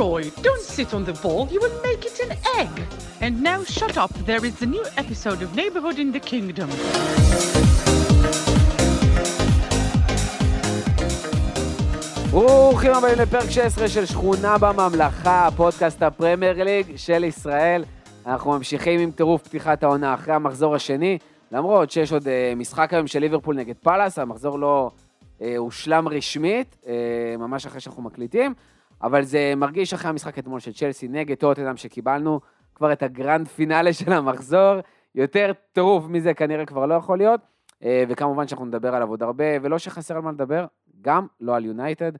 Leroy, don't sit on the ball, you will make it an egg. And now shut up, there is a new episode of Neighborhood in the Kingdom. ברוכים הבאים לפרק 16 של שכונה בממלכה, פודקאסט הפרמייר ליג של ישראל. אנחנו ממשיכים עם טירוף פתיחת העונה אחרי המחזור השני, למרות שיש עוד uh, משחק היום של ליברפול נגד פאלאס, המחזור לא uh, הושלם רשמית, uh, ממש אחרי שאנחנו מקליטים, אבל זה מרגיש אחרי המשחק אתמול של צ'לסי נגד טוטנאם שקיבלנו כבר את הגרנד פינאלה של המחזור, יותר טירוף מזה כנראה כבר לא יכול להיות, uh, וכמובן שאנחנו נדבר עליו עוד הרבה, ולא שחסר על מה לדבר, גם לא על יונייטד,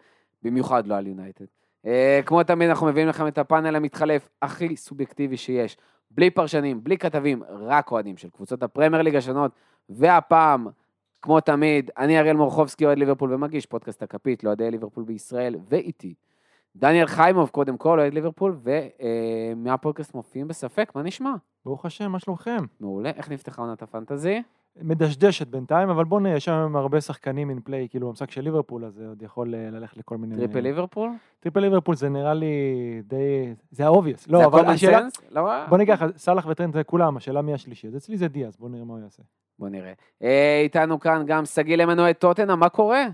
במיוחד לא על יונייטד. Uh, כמו תמיד אנחנו מביאים לכם את הפאנל המתחלף הכי סובייקטיבי שיש, בלי פרשנים, בלי כתבים, רק אוהדים של קבוצות הפרמייר ליג השונות, והפעם, כמו תמיד, אני אריאל מורחובסקי, אוהד ליברפול ומגיש פודקאסט הכפית לאוהדי ליברפול בישראל, ואיתי. דניאל חיימוב, קודם כל, אוהד ליברפול, ומהפודקאסט מופיעים בספק, מה נשמע? ברוך השם, מה שלומכם? מעולה, איך נפתחה עונת הפנטזי? מדשדשת בינתיים, אבל בואו נראה, יש שם הרבה שחקנים in play, כאילו במשחק של ליברפול, אז זה עוד יכול אה, ללכת לכל מיני... טריפל ליברפול? טריפל ליברפול זה נראה לי די... זה ה obvious. זה לא, אבל השאלה... sense? לא, בוא נגיד ככה, סאלח וטרנד זה כולם, השאלה מי השלישי. אז אצלי זה דיאז, בואו נראה מה הוא יעשה. בוא נראה. אה, איתנו כאן גם שגיל למנועי טוטנה, מה קורה?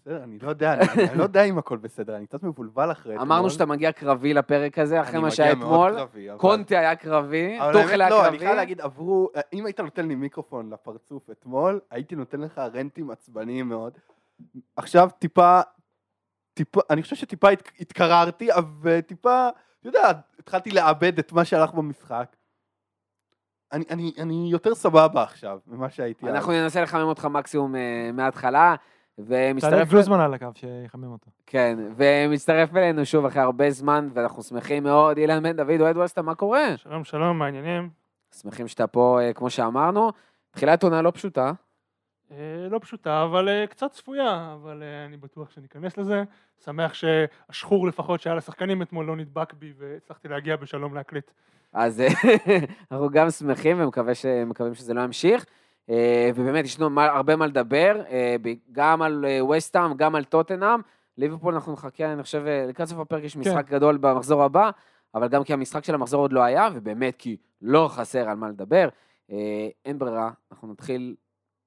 בסדר, אני לא יודע, אני אני לא יודע אם הכל בסדר, אני קצת מבולבל אחרי אתמול. אמרנו שאתה מגיע קרבי לפרק הזה, אחרי אני מה שהיה אתמול. קרבי, אבל- קונטה היה קרבי, אבל טוחל האמת, היה לא, אני קרבי. חייב להגיד, עברו, אם היית נותן לי מיקרופון לפרצוף אתמול, הייתי נותן לך רנטים עצבניים מאוד. עכשיו טיפה, טיפה, אני חושב שטיפה הת- התקררתי, וטיפה, אתה יודע, התחלתי לאבד את מה שהלך במשחק. אני, אני, אני יותר סבבה עכשיו ממה שהייתי אז. אנחנו ננסה לחמם אותך מקסימום אה, מההתחלה, תעלה ומצטרף... גלוזמן על הקו, שיחמם אותו. כן, ומצטרף אלינו שוב אחרי הרבה זמן, ואנחנו שמחים מאוד. אילן בן דוד, אוהד ווסטה, מה קורה? שלום, שלום, מה העניינים? שמחים שאתה פה, אה, כמו שאמרנו. תחילת עונה לא פשוטה. אה, לא פשוטה, אבל אה, קצת צפויה, אבל אני בטוח שניכנס לזה. שמח שהשחור לפחות שהיה לשחקנים אתמול לא נדבק בי והצלחתי להגיע בשלום להקליט. אז אנחנו גם שמחים ומקווים שזה לא ימשיך. אה, ובאמת, יש לנו הרבה מה לדבר, אה, גם על אה, וסטהאם, גם על טוטנאם. ליברפול אנחנו נחכה, אני חושב, אה, לקראת סוף הפרק יש משחק גדול במחזור הבא, אבל גם כי המשחק של המחזור עוד לא היה, ובאמת כי לא חסר על מה לדבר. אה, אין ברירה, אנחנו נתחיל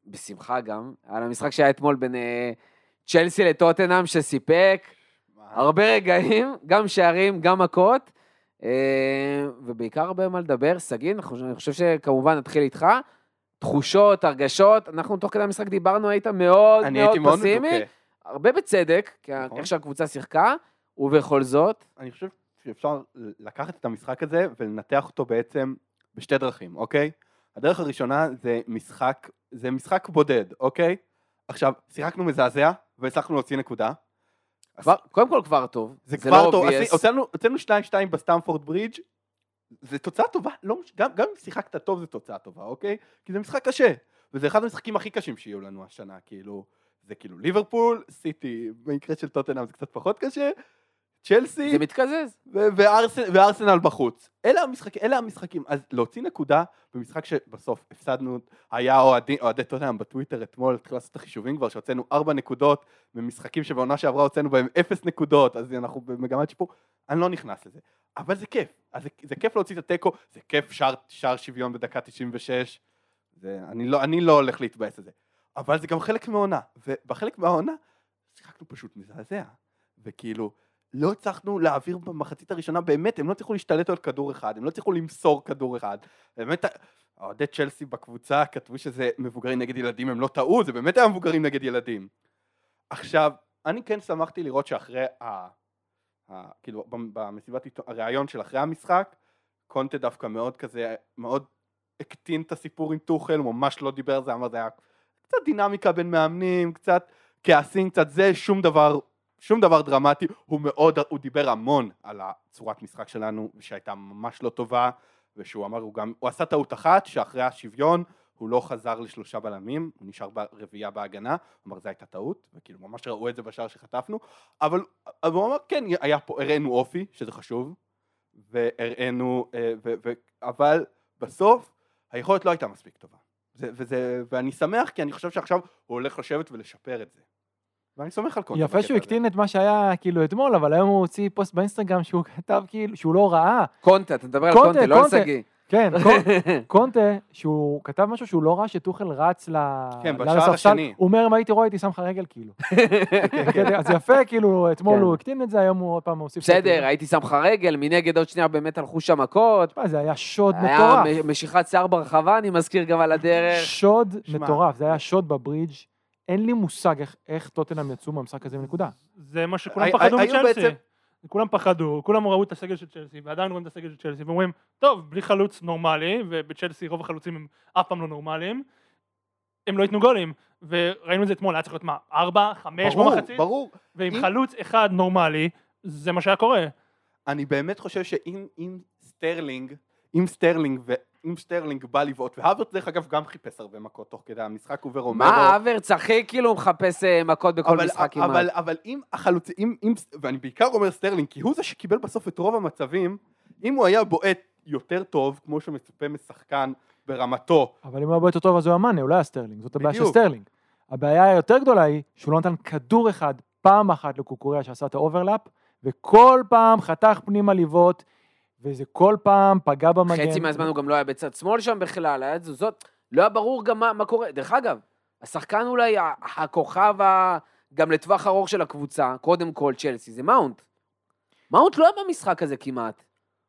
בשמחה גם, על המשחק שהיה אתמול בין אה, צ'לסי לטוטנאם, שסיפק מה? הרבה רגעים, גם שערים, גם מכות, אה, ובעיקר הרבה מה לדבר. שגיא, אנחנו- אני חושב שכמובן נתחיל איתך. תחושות, הרגשות, אנחנו תוך כדי המשחק דיברנו, היית מאוד מאוד פסימי. הרבה בצדק, כי נכון. איך שהקבוצה שיחקה, ובכל זאת, אני חושב שאפשר לקחת את המשחק הזה ולנתח אותו בעצם בשתי דרכים, אוקיי? הדרך הראשונה זה משחק, זה משחק בודד, אוקיי? עכשיו, שיחקנו מזעזע והצלחנו להוציא נקודה. כבר, קודם כל כבר טוב, זה, זה כבר לא טוב, הוצאנו 2-2 בסטמפורד ברידג' זה תוצאה טובה, לא, גם, גם אם שיחקת טוב זה תוצאה טובה, אוקיי? כי זה משחק קשה, וזה אחד המשחקים הכי קשים שיהיו לנו השנה, כאילו, זה כאילו ליברפול, סיטי, במקרה של טוטנאם זה קצת פחות קשה, צ'לסי, זה מתקזז. ו- וארסנ- וארסנל בחוץ. אלה המשחקים, אלה המשחקים. אז להוציא נקודה במשחק שבסוף הפסדנו, היה אוהדי, טוטנאם בטוויטר אתמול, התחילו לעשות את החישובים כבר, שהוצאנו ארבע נקודות במשחקים שבעונה שעברה הוצאנו בהם אפס נקודות, אז אנחנו במגמת שיפור. אני לא נכנס לזה. אבל זה כיף. אז זה, זה כיף להוציא את התיקו, זה כיף שער, שער שוויון בדקה 96. זה, אני, לא, אני לא הולך להתבאס על זה. אבל זה גם חלק מהעונה. ובחלק מהעונה שיחקנו פשוט מזעזע. וכאילו, לא הצלחנו להעביר במחצית הראשונה, באמת, הם לא הצליחו להשתלט על כדור אחד, הם לא הצליחו למסור כדור אחד. באמת, אוהדי צ'לסי בקבוצה כתבו שזה מבוגרים נגד ילדים, הם לא טעו, זה באמת היה מבוגרים נגד ילדים. עכשיו, אני כן שמחתי לראות שאחרי ה... ה כאילו, במ- במסיבת הראיון של אחרי המשחק, קונטה דווקא מאוד כזה, מאוד הקטין את הסיפור עם טוחל, הוא ממש לא דיבר על זה, אמר זה היה קצת דינמיקה בין מאמנים, קצת כעסים, קצת זה, שום דבר, שום דבר דרמטי, הוא מאוד, הוא דיבר המון על הצורת משחק שלנו, שהייתה ממש לא טובה, ושהוא אמר, הוא גם, הוא עשה טעות אחת, שאחרי השוויון, הוא לא חזר לשלושה בלמים, הוא נשאר ברביעייה בהגנה, הוא אמר זו הייתה טעות, וכאילו ממש ראו את זה בשער שחטפנו, אבל, אבל הוא אמר כן, היה פה, הראינו אופי, שזה חשוב, והראינו, אה, ו, ו, אבל בסוף היכולת לא הייתה מספיק טובה. זה, וזה, ואני שמח כי אני חושב שעכשיו הוא הולך לשבת ולשפר את זה. ואני סומך על קונטה. יפה שהוא. הקטין את מה שהיה כאילו אתמול, אבל היום הוא הוציא פוסט באינסטגרם שהוא כתב כאילו, שהוא לא ראה. קונטה, אתה מדבר על קונטה, לא על. שגיא. כן, קונ- קונטה, שהוא כתב משהו שהוא לא ראה שטוחל רץ ל... כן, לספסל. השני. הוא אומר, אם הייתי רואה, הייתי שם לך רגל כאילו. בקטע- אז יפה, כאילו, אתמול כן. הוא הקטין את זה, היום הוא עוד פעם מוסיף. בסדר. הייתי שם לך רגל, מנגד עוד שנייה באמת הלכו שם מכות. זה היה שוד היה מטורף. מ- משיכת שיער ברחבה, אני מזכיר גם על הדרך. שוד. מטורף, זה היה שוד בברידג'. אין לי מושג איך- איך טוטנאם יצאו מהמשחק הזה מנקודה. זה מה שכולם פחדו מצ'לסי. בעצם- כולם פחדו, כולם ראו את הסגל של צ'לסי, ועדיין רואים את הסגל של צ'לסי, ואומרים, טוב, בלי חלוץ נורמלי, ובצ'לסי רוב החלוצים הם אף פעם לא נורמליים, הם לא ייתנו גולים, וראינו את זה אתמול, היה צריך להיות מה, ארבע, חמש ברור, במחצית, ברור. ועם אם- חלוץ אחד נורמלי, זה מה שהיה קורה. אני באמת חושב שאם אם סטרלינג, אם סטרלינג ואם סטרלינג בא לבעוט, והאברץ דרך אגב גם חיפש הרבה מכות תוך כדי המשחק, הוא ורומרו. מה, האברץ, אחי, כאילו מחפש אה, מכות בכל אבל, משחק אבל, כמעט. אבל אם החלוצ... אם, אם, ואני בעיקר אומר סטרלינג, כי הוא זה שקיבל בסוף את רוב המצבים, אם הוא היה בועט יותר טוב, כמו שמצופה משחקן ברמתו, אבל אם הוא היה הרבה יותר טוב, אז הוא היה מאנה, הוא לא היה סטרלינג, זאת הבעיה של. סטרלינג. הבעיה היותר גדולה היא שהוא לא נתן כדור אחד פעם אחת לקוקוריה שעשה את ה overlap, וכל פעם חתך פנימה לבעוט, וזה כל פעם פגע במגן. חצי מהזמן הוא גם לא היה בצד שמאל שם בכלל, היה תזוזות, לא היה ברור גם מה, מה קורה. דרך אגב, השחקן אולי הכוכב ה... גם לטווח ארוך של הקבוצה, קודם כל צ'לסי, זה מאונט. מאונט לא היה במשחק הזה כמעט.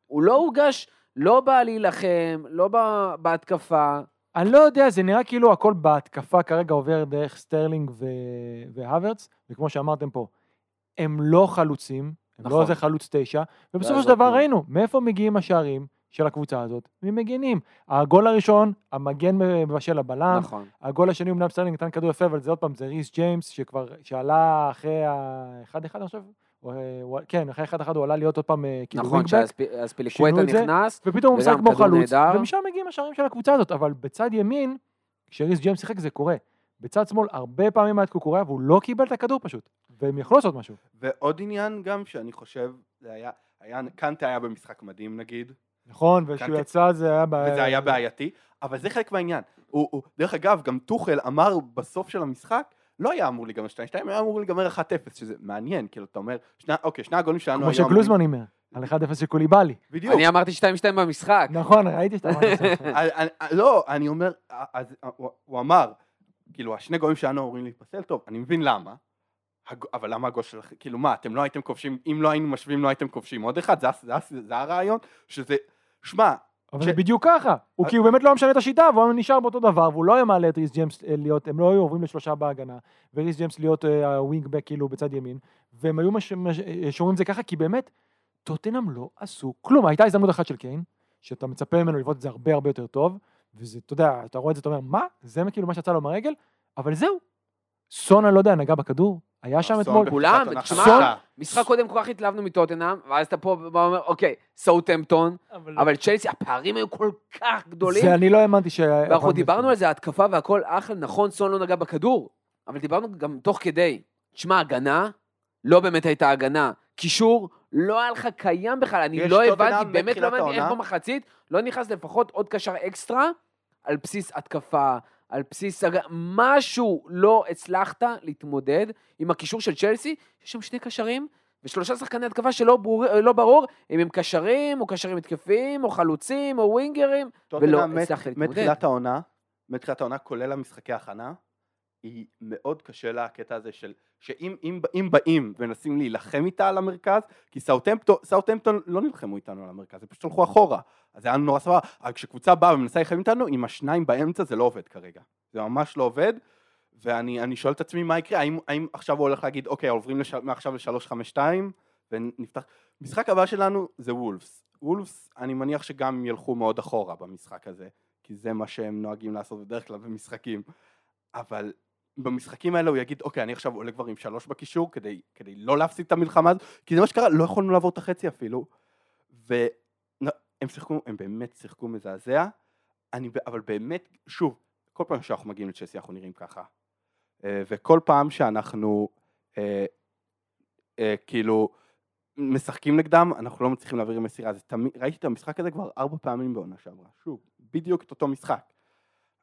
הוא לא הורגש, לא בא להילחם, לא בא בהתקפה. אני לא יודע, זה נראה כאילו הכל בהתקפה כרגע עובר דרך סטרלינג ו... והאברץ, וכמו שאמרתם פה, הם לא חלוצים, נכון. לא איזה חלוץ תשע, ובסופו לא של דבר יעזור ראינו, מאיפה מגיעים השערים של הקבוצה הזאת? ממגנים. הגול הראשון, המגן מבשל הבלם, נכון. הגול השני אמנם סטרלינג נתן כדור יפה, אבל זה עוד פעם, זה ריס ג'יימס, שכבר, שעלה אחרי ה-1-1, אני חושב, אה, הוא- כן, אחרי 1-1 הוא עלה להיות עוד פעם אה, כאילו נכון, את זה, נכנס, ופתאום הוא משחק כמו חלוץ, נהדר. ומשם מגיעים השערים של הקבוצה הזאת, אבל בצד ימין, כשריס ג'יימס שיחק זה קורה. בצד שמאל הרבה פעמים היה את קוקוריה והוא לא קיבל את הכדור פשוט, והם יכלו לעשות משהו. ועוד עניין גם שאני חושב, זה היה, היה, קנטה היה במשחק מדהים נגיד, נכון, וכשהוא כן, יצא זה היה בעיה. וזה היה בעייתי, אבל זה חלק מהעניין. הוא, הוא, דרך אגב, גם טוחל אמר בסוף של המשחק, לא היה אמור להיגמר 2-2, היה אמור להיגמר 1-0, שזה מעניין, כאילו, אתה אומר, שני, אוקיי, שני הגולים שלנו כמו. שגלוזמן הימר, על 1-0 של קוליבאלי. בדיוק. אני אמרתי 2-2 במשחק. נכון, ראיתי שאתה אמרת את זה. אני- אני- לא, אני אומר, אז הוא- הוא אמר, כאילו, השני גולים שלנו אמורים להתפסל, טוב, אני מבין למה, הג- אבל למה הגול שלכם, כאילו מה, אתם לא הייתם כובשים, אם לא היינו משווים, לא הייתם כובשים עוד אחד, זה, זה, זה, זה הרעיון, שזה, שמע, אבל ש- זה בדיוק ככה. הוא אז- כי הוא באמת לא משנה את השיטה, והוא נשאר באותו דבר, והוא לא היה מעלה את ריס ג'יימס אה, להיות, הם לא היו עוברים לשלושה בהגנה, וריס ג'יימס להיות אה, ה wing-back כאילו בצד ימין, והם היו מש- אה, שומרים את זה ככה, כי באמת, טוטנאם לא עשו כלום. הייתה הזדמנות אחת של קיין, שאתה מצפה ממנו לבעוט את זה הרבה הרבה יותר טוב, וזה, אתה יודע, אתה רואה את זה, אתה אומר, מה? זה כאילו מה שיצא לו מהרגל? אבל זהו. סון, אני לא יודע, נגע בכדור, היה שם סון אתמול. כולם, תשמע. משחק קודם כל כך התלהבנו מטוטנאם, ואז אתה פה בא ואומר, אוקיי, סאוטהמפטון, אבל, צ'לסי, הפערים היו כל כך גדולים. זה אני לא האמנתי ש... ואנחנו דיברנו על זה, התקפה והכל אחלה, נכון, סון לא נגע בכדור, אבל דיברנו גם תוך כדי. תשמע, הגנה, לא באמת הייתה הגנה. קישור, לא היה לך קיים בכלל, אני לא הבנתי, באמת לא הבנתי איך. במחצית לא נכנס לפחות עוד קשר אקסטרה על בסיס התקפה, על בסיס... משהו לא הצלחת להתמודד עם הקישור של צ'לסי, יש שם שני קשרים. ושלושה שחקני התקפה שלא ברור, לא ברור אם הם קשרים, או קשרים התקפים, או חלוצים, או ווינגרים. ולא הצלחת להתמודד. מתחילת העונה, מתחילת העונה, כולל המשחקי הכנה, היא מאוד קשה לה הקטע הזה של, שאם אם, אם באים ומנסים להילחם איתה על המרכז, כי סאוטהמפטון, סאוטהמפטון לא נלחמו איתנו על המרכז, הם פשוט הלכו אחורה, אז זה היה נורא סבבה, אבל כשקבוצה באה ומנסה להילחם איתנו, עם השניים באמצע זה לא עובד כרגע, זה ממש לא עובד, ואני אני שואל את עצמי מה יקרה, האם, האם עכשיו הוא הולך להגיד, אוקיי, עוברים לש, מעכשיו ל-352, ונפתח, משחק הבא שלנו זה וולפס, וולפס, אני מניח שגם ילכו מאוד אחורה במשחק הזה, כי זה מה שהם נוהגים לעשות בדרך כלל במשחקים, אבל במשחקים האלה הוא יגיד, אוקיי, אני עכשיו עולה כבר עם שלוש בקישור כדי, כדי לא להפסיד את המלחמה הזאת, כי זה מה שקרה, לא יכולנו לעבור את החצי אפילו, והם שיחקו, הם באמת שיחקו מזעזע, אני, אבל באמת, שוב, כל פעם שאנחנו מגיעים לצ'לסי אנחנו נראים ככה, אה, וכל פעם שאנחנו אה, אה, כאילו משחקים נגדם, אנחנו לא מצליחים להעביר מסירה, זה תמיד, ראיתי את המשחק הזה כבר ארבע פעמים בעונה שעברה, שוב, בדיוק את אותו משחק.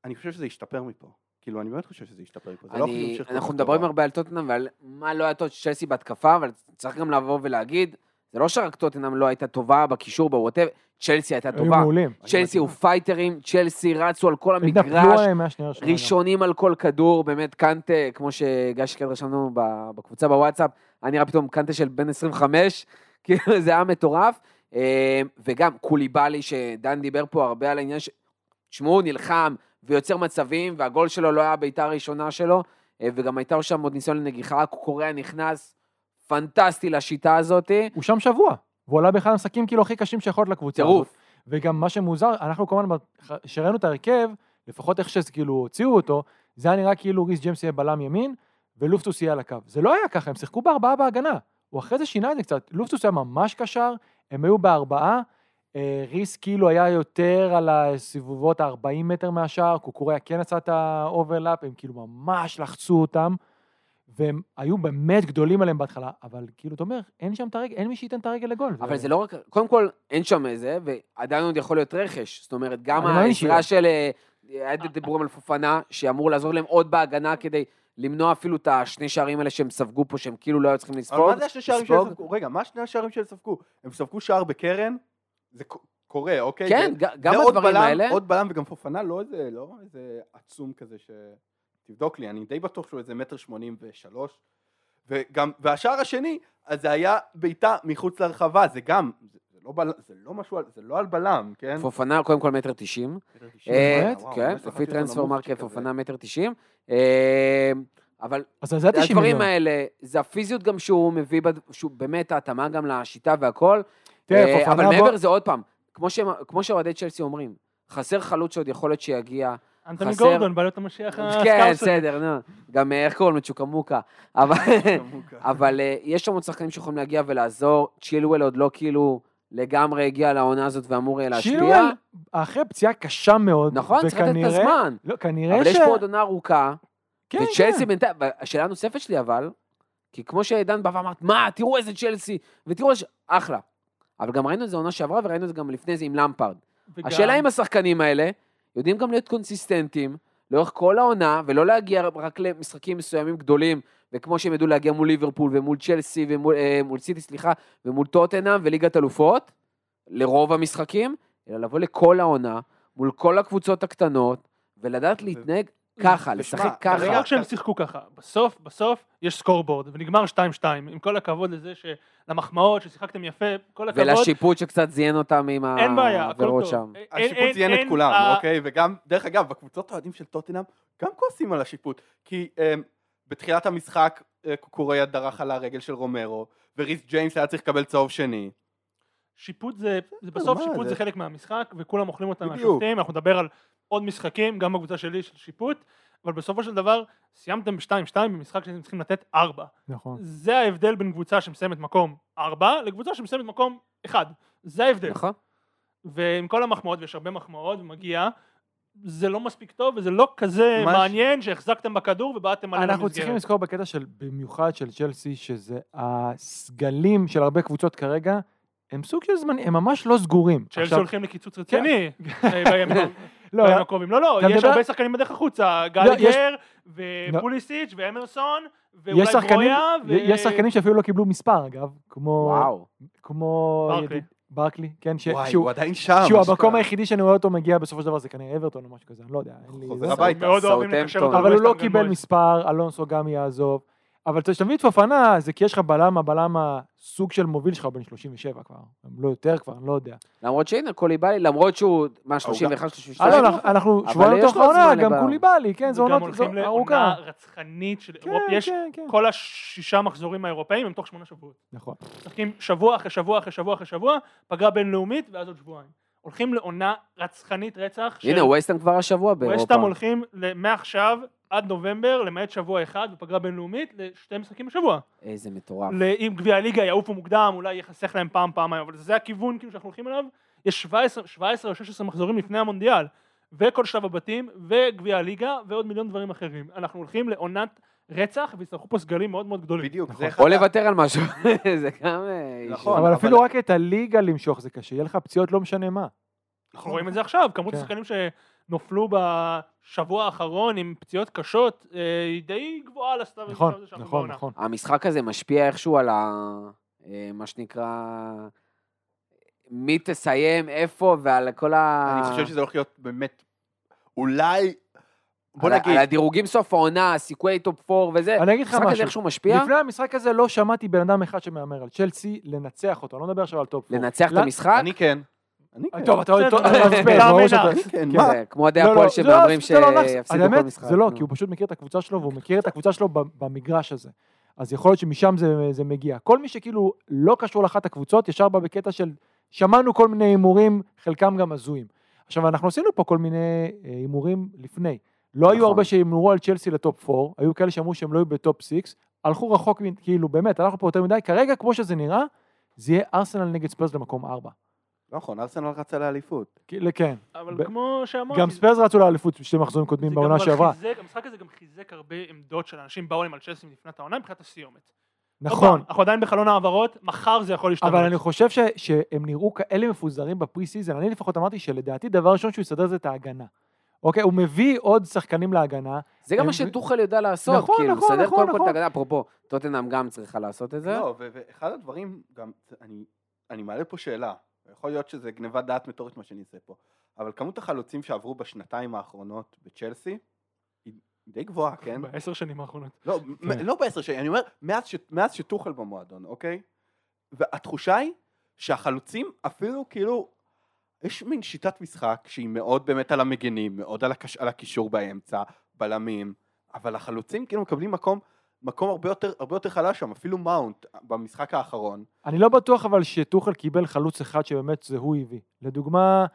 אני חושב שזה ישתפר מפה, כאילו, אני באמת חושב שזה ישתפר פה. לא אני, כל אנחנו מדברים. הרבה על טוטנאם ועל מה לא היה טוב צ'לסי בהתקפה, אבל צריך גם לבוא ולהגיד, זה לא שרק טוטנאם לא הייתה טובה בקישור בווטאב, צ'לסי הייתה היו טובה. מעולים. צ'לסי הוא פייטרים, צ'לסי רצו על כל המגרש. ראשונים על כל כדור, באמת קנטה, כמו שגיא שקד רשם לנו ב- בקבוצה בוואטסאפ, היה נראה פתאום קנטה של בן 25, כאילו זה היה מטורף. אה, וגם קוליבאלי, שדן דיבר פה הרבה על העניין ש... תשמעו, הוא נלחם ויוצר מצבים, והגול שלו לא היה הבעיטה הראשונה שלו, אה, וגם הייתה שם עוד ניסיון לנגיחה, קוריאה נכנס פנטסטי לשיטה הזאת. הוא שם שבוע, והוא עלה באחד המשחקים כאילו הכי קשים שיכול להיות לקבוצה הזאת. וגם מה שמוזר, אנחנו כמובן, כשראינו את ההרכב, לפחות איך שכאילו הוציאו אותו, זה היה נראה כאילו ריס ג'יימס יהיה בלם ימין, ולופטוס יהיה על הקו. זה לא היה ככה, הם שיחקו בארבעה בהגנה. הוא אחרי זה שינה את זה קצת. לופטוס היה ממש קשר, הם היו בארבעה, ריס כאילו היה יותר על הסביבות ה-40 מטר מהשער, קוקוריה כן עשה את ה overlap, הם כאילו ממש לחצו אותם, והם היו באמת גדולים עליהם בהתחלה, אבל כאילו, אתה אומר, אין שם את הרגל, אין מי שייתן את הרגל לגול. אבל זה לא רק, קודם כל, אין שם איזה, ועדיין עוד יכול להיות רכש. זאת אומרת, גם העזרה שיהיה. של... אה, היה דיבורים על פופנה, שאמור לעזור להם עוד בהגנה כדי למנוע אפילו את השני שערים האלה שהם ספגו פה, שהם כאילו לא היו צריכים לספוג. אבל מה זה השני שערים שהם. ספגו? רגע, מה שני השערים שהם ספגו? הם ספגו שער בקרן, זה קורה, אוקיי? כן, זה- גם זה עוד בדברים בלם- האלה. עוד בלם וגם פופנה, לא איזה, לא איזה עצום כזה ש... תבדוק לי, אני די בטוח שהוא איזה מטר שמונים ושלוש. וגם, והשער השני, אז זה היה בעיטה מחוץ לרחבה, זה גם, זה, זה, לא, בל, זה לא משהו, על- זה לא על בלם, כן? פופנה קודם כל מטר תשעים. מטר אה, כן, לפי נמוך מרקט. פופנה מטר תשעים. אה, אבל אז זה 90 הדברים. האלה, זה הפיזיות גם שהוא מביא, בד- שהוא באמת ההתאמה גם לשיטה והכל. תראה, אה, אבל מעבר לזה, עוד פעם, כמו שאוהדי צ'לסי אומרים, חסר חלוץ שעוד יכול להיות שיגיע. אנטוני חסר- גורדון, בא להיות המשיח כן, הסקאוסר. בסדר, נו. גם אה, איך קוראים לו? צ'וקמוקה. אבל... אבל אה, יש שם עוד שחקנים שיכולים להגיע ולעזור. צ'ילואל עוד לא כאילו לגמרי הגיע לעונה הזאת ואמור להשפיע. שילואל, אחרי פציעה קשה מאוד, נכון, צריך לתת את הזמן. לא, כנראה אבל ש... יש פה עוד עונה ארוכה, כן, וצ'לסי כן. בינתיים, השאלה הנוספת שלי אבל, כי כמו שעידן בא ואמרת, מה, תראו איזה צ'לסי, ותראו איזה... אחלה. אבל גם ראינו את זה עונה שעברה, וראינו את זה גם לפני זה עם למפרד. וגם- השאלה אם השחקנים האלה יודעים גם להיות קונסיסטנטים לאורך כל העונה, ולא להגיע רק למשחקים מסוימים גדולים, וכמו שהם ידעו להגיע מול ליברפול ומול צ'לסי ומול אה, מול סיטי, סליחה, ומול טוטנאם וליגת אלופות, לרוב המשחקים, אלא לבוא לכל העונה, מול כל הקבוצות הקטנות, ולדעת להתנהג ככה, לשחק כרגע- זה ככה. רק שהם שיחקו ככה. בסוף, בסוף, יש סקורבורד, ונגמר 2-2. עם כל הכבוד לזה שלמחמאות, ששיחקתם יפה, כל הכבוד. ולשיפוט שקצת זיין אותם עם העבירות. שם. אין- השיפוט ציין את כולם, ה- אוקיי? וגם, דרך אגב, בקבוצות האוהדים של טוטנאם, גם כועסים על השיפוט. כי אמ, בתחילת המשחק, אה, קוקוריה דרך על הרגל של רומרו, וריס ג'יימס היה צריך לקבל צהוב שני. שיפוט זה, זה בסוף מה, שיפוט זה- זה חלק מהמשחק, וכולם אוכלים אותם בדיוק. מהשופטים, אנחנו נדבר על עוד משחקים, גם בקבוצה שלי של שיפוט, אבל בסופו של דבר, סיימתם ב-2-2 במשחק שאתם צריכים לתת 4. נכון. זה ההבדל בין קבוצה שמסיימת מקום 4, לקבוצה שמסיימת מקום 1. זה ההבדל. נכון? ועם כל המחמאות, ויש הרבה מחמאות, ומגיע, זה לא מספיק טוב, וזה לא כזה מה ש- מעניין שהחזקתם בכדור ובעטתם עליהם אנחנו צריכים לזכור בקטע של, במיוחד של צ'לסי, שזה הסגלים של הרבה קבוצות כרגע, הם סוג של זמני, הם ממש לא סגורים. צ'לסי עכשיו- הולכים לקיצוץ רציני. אה, בימים- לא, הקרובים. לא, לא, אתה יש הרבה שחקנים בדרך החוצה. יש- גלגר, ופוליסיץ', ואמרסון, ואולי ו... יש שחקנים שאפילו לא קיבלו מספר, אגב, כמו, וואו. כמו ברקלי. כן, ש- וואי, שהוא, הוא עדיין שם. שהוא. המקום היחידי שאני רואה אותו מגיע בסופו של דבר זה כנראה אברטון או משהו כזה, אני לא יודע, אין לי... חוזר. הביתה. אותו. אבל הוא לא קיבל מספר, אלונסו גם יעזוב. אבל כשאתה מביא את פופנה, זה כי יש לך בלם, הבלם הסוג של מוביל שלך, הוא בן 37 כבר, הם לא יותר כבר, אני לא יודע. למרות שהנה, קוליבאלי, למרות שהוא, מה, 31, 32? אה, לא, אנחנו- שבועיים יש לתוך העונה, גם. קוליבאלי, כן, זו וגם עונה זו הולכים ארוכה. לעונה רצחנית של כן, אירופה. יש כן, כן. כל השישה מחזורים האירופאים הם תוך שמונה שבועות. נכון. משחקים שבוע אחרי שבוע אחרי שבוע אחרי שבוע, פגרה בינלאומית, ואז עוד שבועיים. הולכים לעונה רצחנית רצח. הנה, ווסטהאם כבר השבוע באירופה. ווסטהאם הולכים מעכשיו עד נובמבר, למעט שבוע אחד בפגרה בינלאומית, לשתי משחקים בשבוע. איזה מטורף. אם גביע הליגה יעופו מוקדם, אולי ייחסך להם פעם, פעמיים, אבל זה הכיוון כאילו שאנחנו הולכים אליו. יש 17, 17 או 16 מחזורים לפני המונדיאל, וכל שלב הבתים, וגביע הליגה, ועוד מיליון דברים אחרים. אנחנו הולכים לעונת רצח, ויצטרכו פה סגלים מאוד מאוד גדולים. בדיוק, נכון. או לוותר על משהו. זה גם... אה, נכון. אבל אפילו רק את הליגה למשוך זה קשה, יהיה לך פציעות לא משנה מה. אנחנו רואים את זה עכשיו, כמות כן. השחקנים נופלו בשבוע האחרון עם פציעות קשות, אה, היא די גבוהה לסתיו. נכון, נכון, נכון. המשחק הזה משפיע איכשהו על ה... אה, מה שנקרא... מי תסיים, איפה, ועל כל ה... אני חושב שזה הולך להיות באמת, אולי, בוא על נגיד, על הדירוגים סוף העונה, סיכויי top 4 וזה. אני אגיד לך המשחק הזה משהו. איכשהו משפיע? לפני המשחק הזה לא שמעתי בן אדם אחד שמהמר על צ'לסי לנצח אותו, אני לא מדבר עכשיו על top four. לנצח את המשחק? אני כן. אני כן. טוב, אתה מנח. ברור שאתה- כן, כן. מה? כמו אוהדי לא, הפועל לא, זה לא נח- שיפסידו כל האמת, משחק. זה לא. כי הוא פשוט מכיר את הקבוצה שלו, והוא מכיר את הקבוצה שלו במגרש הזה. אז יכול להיות שמשם זה, זה מגיע. כל מי שכאילו לא קשור לאחת הקבוצות, ישר בא בקטע של, שמענו כל מיני הימורים, חלקם גם הזויים. עכשיו, אנחנו עשינו פה כל מיני אה, הימורים לפני. לא היו נכון. הרבה שהימרו על צ'לסי לטופ 4, היו כאלה שאמרו שהם לא יהיו בטופ 6, הלכו רחוק, כאילו, באמת, הלכנו פה יותר מדי. כרגע, כמו שזה נראה, זה יהיה ארסנל נגד ספרס למקום 4. לא נכון, ארסנל רצה לאליפות. כן. אבל ב- כמו שאמרתי, גם ספרס רצו לאליפות בשתי מחזורים קודמים בעונה שעברה. חיזק- המשחק הזה גם חיזק הרבה עמדות של אנשים באו להם על צ'לסי לפני העונה מבחינת הסיומת. נכון. אנחנו עדיין בחלון העברות, מחר זה יכול להשתנות. אבל אני חושב ש, שהם נראו כאלה מפוזרים ב pre-season, אני לפחות אמרתי שלדעתי דבר ראשון שהוא יסדר זה את ההגנה. אוקיי, הוא מביא עוד שחקנים להגנה, זה גם מה שטוחל יודע לעשות, נכון, כאילו, נכון, לסדר נכון, קודם כל את נכון. ההגנה, אפרופו, טוטנאם גם צריכה לעשות את זה. לא, ו- ואחד הדברים, גם, אני, אני מעלה פה שאלה, יכול להיות שזה גניבת דעת מטורפת מה שאני עושה פה, אבל כמות החלוצים שעברו בשנתיים האחרונות בצ'לסי, היא די גבוהה, כן? בעשר שנים האחרונות. לא, מ- לא בעשר שנים, אני אומר, מאז, ש, מאז שטוחל במועדון, אוקיי? והתחושה היא שהחלוצים אפילו כאילו, יש מין שיטת משחק שהיא מאוד באמת על המגנים, מאוד על, הקש, על הקישור באמצע, בלמים, אבל החלוצים כאילו מקבלים מקום, מקום הרבה יותר, הרבה יותר חלש שם, אפילו מאונט במשחק האחרון. אני לא בטוח אבל שטוחל קיבל חלוץ אחד שבאמת זה הוא הביא. לדוגמה,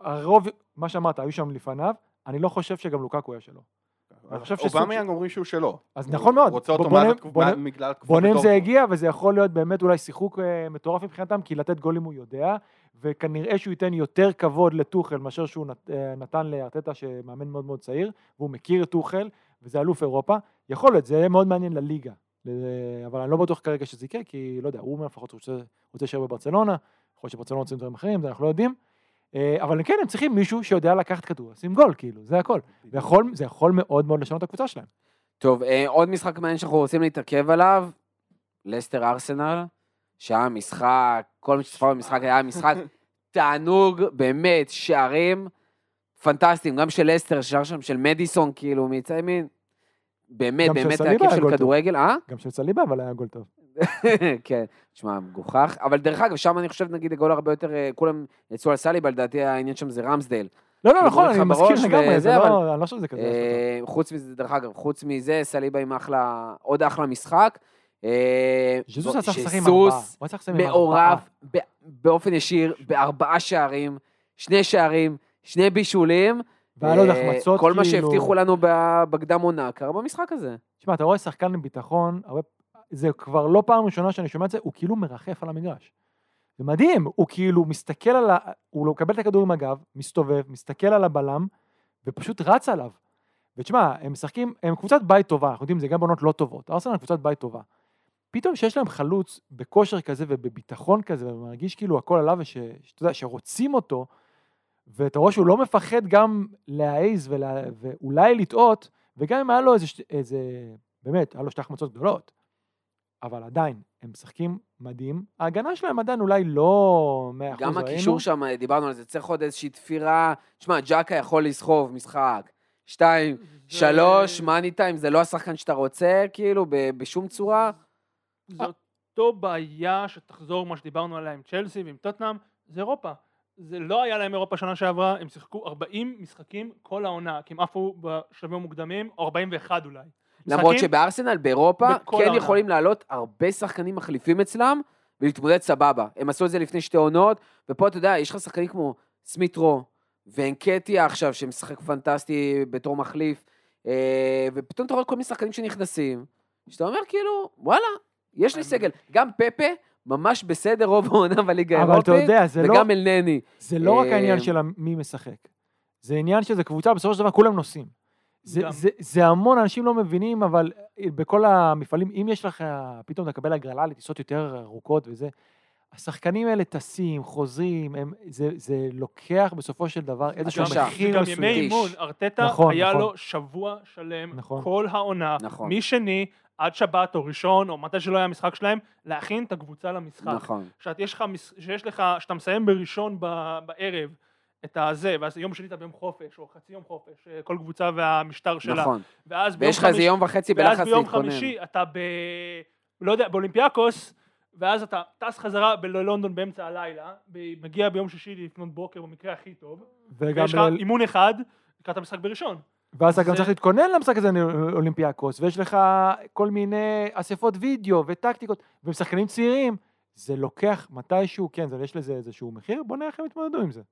הרוב, מה שאמרת, היו שם לפניו, אני לא חושב שגם לוקקו היה שלו. אני חושב שסוג אובמה של- יאנג אומרים שהוא שלו. אז נכון מאוד. רוצה אותו נ- בגלל התקופה בונם זה. הגיע, וזה יכול להיות באמת אולי שיחוק אה, מטורף מבחינתם, כי לתת גולים הוא יודע, וכנראה שהוא ייתן יותר כבוד לטוחל מאשר שהוא אה, נתן לארטטה, שמאמן מאוד מאוד צעיר, והוא מכיר את טוחל, וזה אלוף אירופה. יכול להיות, זה יהיה מאוד מעניין לליגה. אבל אני לא בטוח כרגע שזה יקרה, כי לא יודע, הוא לפחות רוצה רוצה להישאר בברצלונה, יכול להיות שברצלונה רוצים דברים אחרים, זה אנחנו לא יודעים. אה, אבל כן, הם צריכים מישהו שיודע לקחת כדור, לשים גול, כאילו, זה הכל. זה יכול, זה יכול מאוד מאוד לשנות את הקבוצה שלהם. טוב, אה, עוד משחק מעניין שאנחנו רוצים להתעכב עליו, לסטר ארסנל, שהיה משחק, כל מי שצפה במשחק היה משחק תענוג, באמת, שערים פנטסטיים, גם של לסטר, שער שם של מדיסון, כאילו, מצד ימין, באמת, באמת היה כיף של. כדורגל, אה? גם של סליבה, אבל היה גול טוב. כן, תשמע, מגוחך. אבל דרך אגב, שם אני חושב, נגיד, הגול הרבה יותר, אה, כולם יצאו על סליבה, לדעתי העניין שם זה רמסדייל. לא, לא, כאילו, נכון, אני מסכים לגמרי, זה לא, אני לא חושב שזה כזה. אה, חוץ מזה, דרך אגב, חוץ מזה, סליבה עם אחלה, עוד אחלה משחק. אה, ז'זוס לשחק עם ארבעה. ארבעה. מעורב באופן ישיר בארבעה שערים, שני שערים, שני בישולים. והיה לו עוד החמצות, כל מה כאילו- שהבטיחו לנו ב- בקדם עונה קרה במשחק הזה. תשמע, אתה רואה שחקן עם ביטחון, הרבה... זה כבר לא פעם ראשונה שאני שומע את זה, הוא כאילו מרחף על המגרש. זה מדהים, הוא כאילו מסתכל על ה... הוא לא מקבל את הכדור עם הגב, מסתובב, מסתכל על הבלם, ופשוט רץ עליו. ותשמע, הם משחקים, הם קבוצת בית טובה, אנחנו יודעים, זה גם בנות לא טובות. ארסנל קבוצת בית טובה. פתאום שיש להם חלוץ בכושר כזה ובביטחון כזה, ומרגיש כאילו הכל עליו, ושאתה יודע, שרוצים אותו, ואתה רואה שהוא לא מפחד גם להעז ולה, ואולי לטעות, וגם אם היה לו איזה, ש- איזה באמת, היה לו שתי החמצות גדולות, אבל עדיין, הם משחקים מדהים. ההגנה שלהם עדיין אולי לא 100% גם. הקישור שם, דיברנו על זה, צריך עוד איזושהי תפירה. תשמע, ג'קה יכול לסחוב משחק. שתיים, שלוש, מאני טיים, זה לא השחקן שאתה רוצה, כאילו, ב- בשום צורה. זה אותו בעיה שתחזור מה שדיברנו עליה עם צ'לסי ועם טוטנאם, זה אירופה. זה לא היה להם אירופה שנה שעברה, הם שיחקו 40 משחקים כל העונה, כי הם עפו בשלבים המוקדמים, או 41 אולי. למרות שבארסנל, באירופה, כן העונה. יכולים לעלות הרבה שחקנים מחליפים אצלם ולהתמודד סבבה. הם עשו את זה לפני שתי עונות, ופה אתה יודע, יש לך שחקנים כמו סמיטרו ואנקטיה עכשיו, שמשחק פנטסטי בתור מחליף, אה, ופתאום אתה רואה כל מיני שחקנים שנכנסים, שאתה אומר כאילו, וואלה, יש לי סגל. גם פפה, ממש בסדר רוב העונה בליגה אבל אתה האירופית, יודע, זה לא, וגם אלנני. זה לא רק אה, העניין של מי משחק. זה עניין שזה קבוצה, בסופו של דבר כולם נוסעים. זה. זה, זה המון אנשים לא מבינים, אבל בכל המפעלים, אם יש לך, פתאום תקבל הגרלה לטיסות יותר ארוכות וזה, השחקנים האלה טסים, חוזרים, הם, זה, זה לוקח בסופו של דבר איזשהו. מחיר זה גם מסוים. ימי אימון, ארטטה נכון, היה נכון. לו שבוע שלם, נכון. כל העונה, נכון. משני עד שבת או ראשון, או מתי שלא היה משחק שלהם, להכין את הקבוצה למשחק. נכון. שאת יש לך, שיש לך, שאתה מסיים בראשון ב- בערב את הזה, ואז יום שני אתה ביום חופש, או חצי יום חופש, אה, כל קבוצה והמשטר שלה. נכון. ואז ביום ויש לך איזה חמישי- יום וחצי ואז בלחץ ביום להתכונן. חמישי אתה ב... לא יודע, באולימפיאקוס, ואז אתה טס חזרה בלונדון באמצע הלילה, מגיע ביום שישי לפנות בוקר במקרה הכי טוב, וגם ויש לך ל- אימון אחד לקראת המשחק בראשון. ואז אתה גם צריך להתכונן למשחק הזה אולימפיאקוס, ויש לך כל מיני אספות וידאו וטקטיקות, ושחקנים צעירים, זה לוקח מתישהו, כן, יש לזה איזשהו מחיר, בוא נראה איך הם יתמודדו עם זה.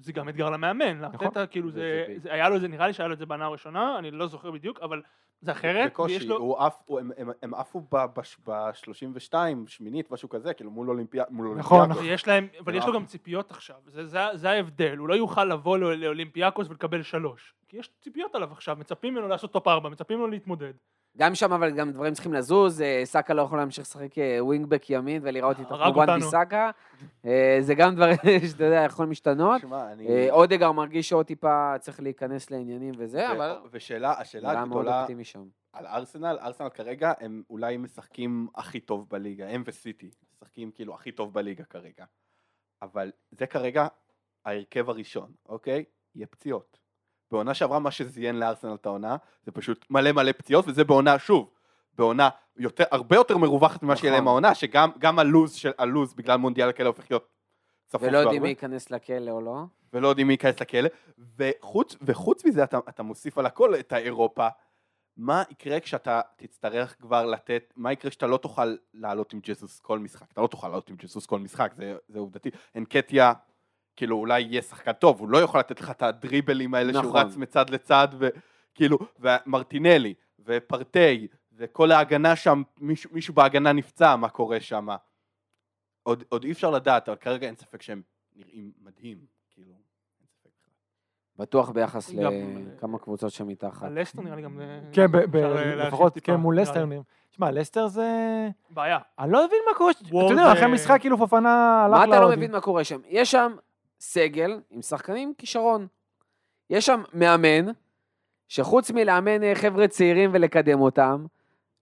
זה גם אתגר למאמן, נכון. לארטטה, כאילו זה, זה- זה, היה לו את זה, נראה לי שהיה לו את זה בעונה הראשונה, אני לא זוכר בדיוק, אבל זה אחרת, ויש בקושי, לו, הוא עף, הוא- הם- הם- הם עפו ב-32, שמינית, משהו כזה, כאילו מול מול נכון, אולימפיאקוס. ויש להם, אבל יש לו. גם ציפיות עכשיו, זה, זה, זה ההבדל, הוא לא יוכל לבוא לא- לאולימפיאקוס ולקבל שלוש, כי יש ציפיות עליו עכשיו, מצפים ממנו לעשות top ארבע, מצפים ממנו להתמודד. גם שם אבל גם דברים צריכים לזוז, אה, סאקה לא יכול להמשיך לשחק אה, ווינגבק ימין ולראות איתו כמו. ביסאקה. אה, זה גם דברים שאתה יודע, יכולים להשתנות. אה, אודגר מרגיש שעוד טיפה צריך להיכנס לעניינים וזה, אבל ושאלה, השאלה מאוד הגדולה אופטימי שם. על ארסנל, ארסנל כרגע הם אולי משחקים הכי טוב בליגה, הם וסיטי, משחקים כאילו הכי טוב בליגה כרגע. אבל זה כרגע ההרכב הראשון, אוקיי? יהיה פציעות. בעונה שעברה מה שזיין לארסנל את העונה, זה פשוט מלא מלא פציעות, וזה בעונה, שוב, בעונה יותר, הרבה יותר מרווחת ממה שיהיה נכון. להם העונה, שגם גם הלוז, של, הלוז בגלל מונדיאל הכלא הופך להיות צפוף ולא יודעים. מי ייכנס לכלא או לא. ולא יודעים מי ייכנס לכלא, וחוץ, וחוץ מזה אתה, אתה מוסיף על הכל את האירופה, מה יקרה כשאתה תצטרך כבר לתת, מה יקרה כשאתה לא תוכל לעלות עם ג'סוס כל משחק, אתה לא תוכל לעלות עם ג'סוס כל משחק, זה, זה עובדתי, אנקטיה, כאילו אולי יהיה שחקן טוב, הוא לא יכול לתת לך את הדריבלים האלה שהוא נכון. רץ מצד לצד, וכאילו, ומרטינלי, ופרטי, וכל ההגנה שם, מישהו, מישהו בהגנה נפצע, מה קורה שם, עוד, עוד אי אפשר לדעת, אבל כרגע אין ספק שהם נראים מדהים, כאילו. בטוח ביחס לכמה קבוצות שמתחת. הלסטר נראה לי גם... אה, כן, אה, לפחות, כן, מול לסטר. נראה. שמע, לסטר זה... בעיה. אני לא מבין מה קורה, אתה יודע, אחרי אה, משחק כאילו פופנה הלך מה אתה לא. מבין מה קורה שם? יש שם סגל עם שחקנים כישרון. יש שם מאמן, שחוץ מלאמן אה, חבר'ה צעירים ולקדם אותם,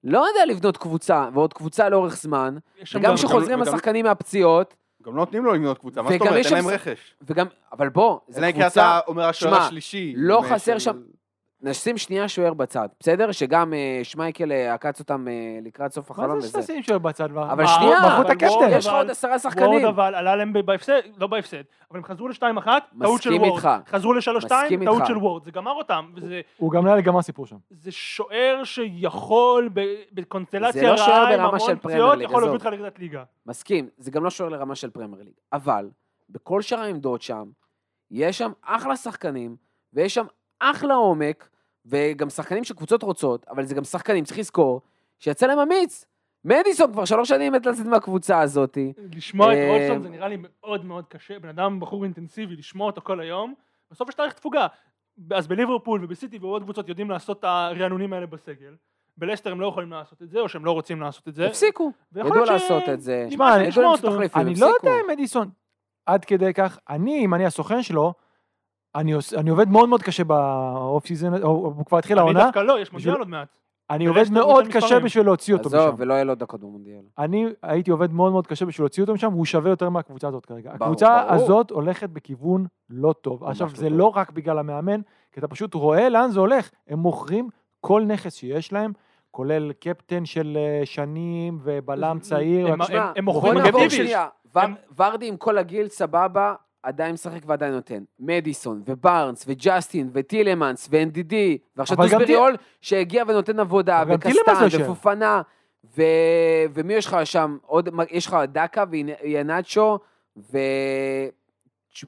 לא יודע לבנות קבוצה, ועוד קבוצה לאורך זמן, וגם גם- כשחוזרים וגם- השחקנים מהפציעות, גם לא נותנים לו לבנות קבוצה, מה זאת וגם אומרת? אין להם רכש. וגם, אבל בוא, זו אלא אם כן קבוצה, אתה אומר השוער השלישי. לא חסר שם- נשים שנייה שוער בצד, בסדר? שגם אה, שמייקל אה, עקץ אותם אה, לקראת סוף החלום מה זה וזה. שתשים שוער בצד? אבל שנייה, בחרו את אבל הקפטן. וורד, יש לך עוד עשרה וורד שחקנים. אבל עלה להם ב- בהפסד, לא בהפסד, אבל הם חזרו לשתיים אחת, טעות של מסכים וורד. איתך. חזרו לשלוש מסכים שתיים, טעות איתך. של וורד. זה גמר אותם, וזה הוא גם לא היה לגמרי סיפור שם. זה שוער שיכול ב- בקונסטלציה זה לא שוער רעה עם ברמה המון פרמייר פציעות, ליג, יכול להוביל עזוב. אותך לליגת ליגה. מסכים, זה גם לא שוער לרמה של פרמייר ליג, אבל בכל שאר העמדות שם, יש שם אחלה שחקנים, ויש שם אחלה עומק, וגם שחקנים שקבוצות רוצות, אבל זה גם שחקנים, צריך לזכור, שיצא להם אמיץ. מדיסון כבר שלוש שנים מת לצאת מהקבוצה הזאת. לשמוע את אה, רולסון זה נראה לי מאוד מאוד קשה, בן אדם בחור אינטנסיבי, לשמוע אותו כל היום, בסוף יש תאריך תפוגה. אז בליברפול ובסיטי ועוד קבוצות יודעים לעשות את הרענונים האלה בסגל. בלסטר הם לא יכולים לעשות את זה, או שהם לא רוצים לעשות את זה. הפסיקו, ידעו ש- לעשות את זה. נשמע, אני לא. יודע אם מדיסון עד כדי כך, אני, אם אני הסוכן שלו, אני עוש- אני עובד מאוד מאוד קשה באוף סיזון, הוא כבר התחיל אני העונה, דווקא לא, יש מונדיאל עוד מעט. אני עובד מאוד קשה. בשביל להוציא אותו עזוב, משם. ולא יהיה לו דקות במונדיאל. אני הייתי עובד מאוד מאוד קשה בשביל להוציא אותו משם, והוא שווה יותר מהקבוצה הזאת כרגע. הקבוצה. הזאת הולכת בכיוון לא טוב. עכשיו, לא זה. לא רק בגלל המאמן, כי אתה פשוט רואה לאן זה הולך. הם מוכרים כל נכס שיש להם, כולל קפטן של אה, שנים ובלם צעיר. הם- מוכרים הם- ורדי עם כל הגיל, סבבה, עדיין משחק ועדיין נותן. מדיסון, ובארנס, וג'סטין, וטילמנס, ואנדידי, ועכשיו הול, שהגיע ונותן עבודה, טילמנס לא וקסטן, יושב. ופופנה, ו... ומי יש לך שם? עוד, יש לך דקה וינאצ'ו,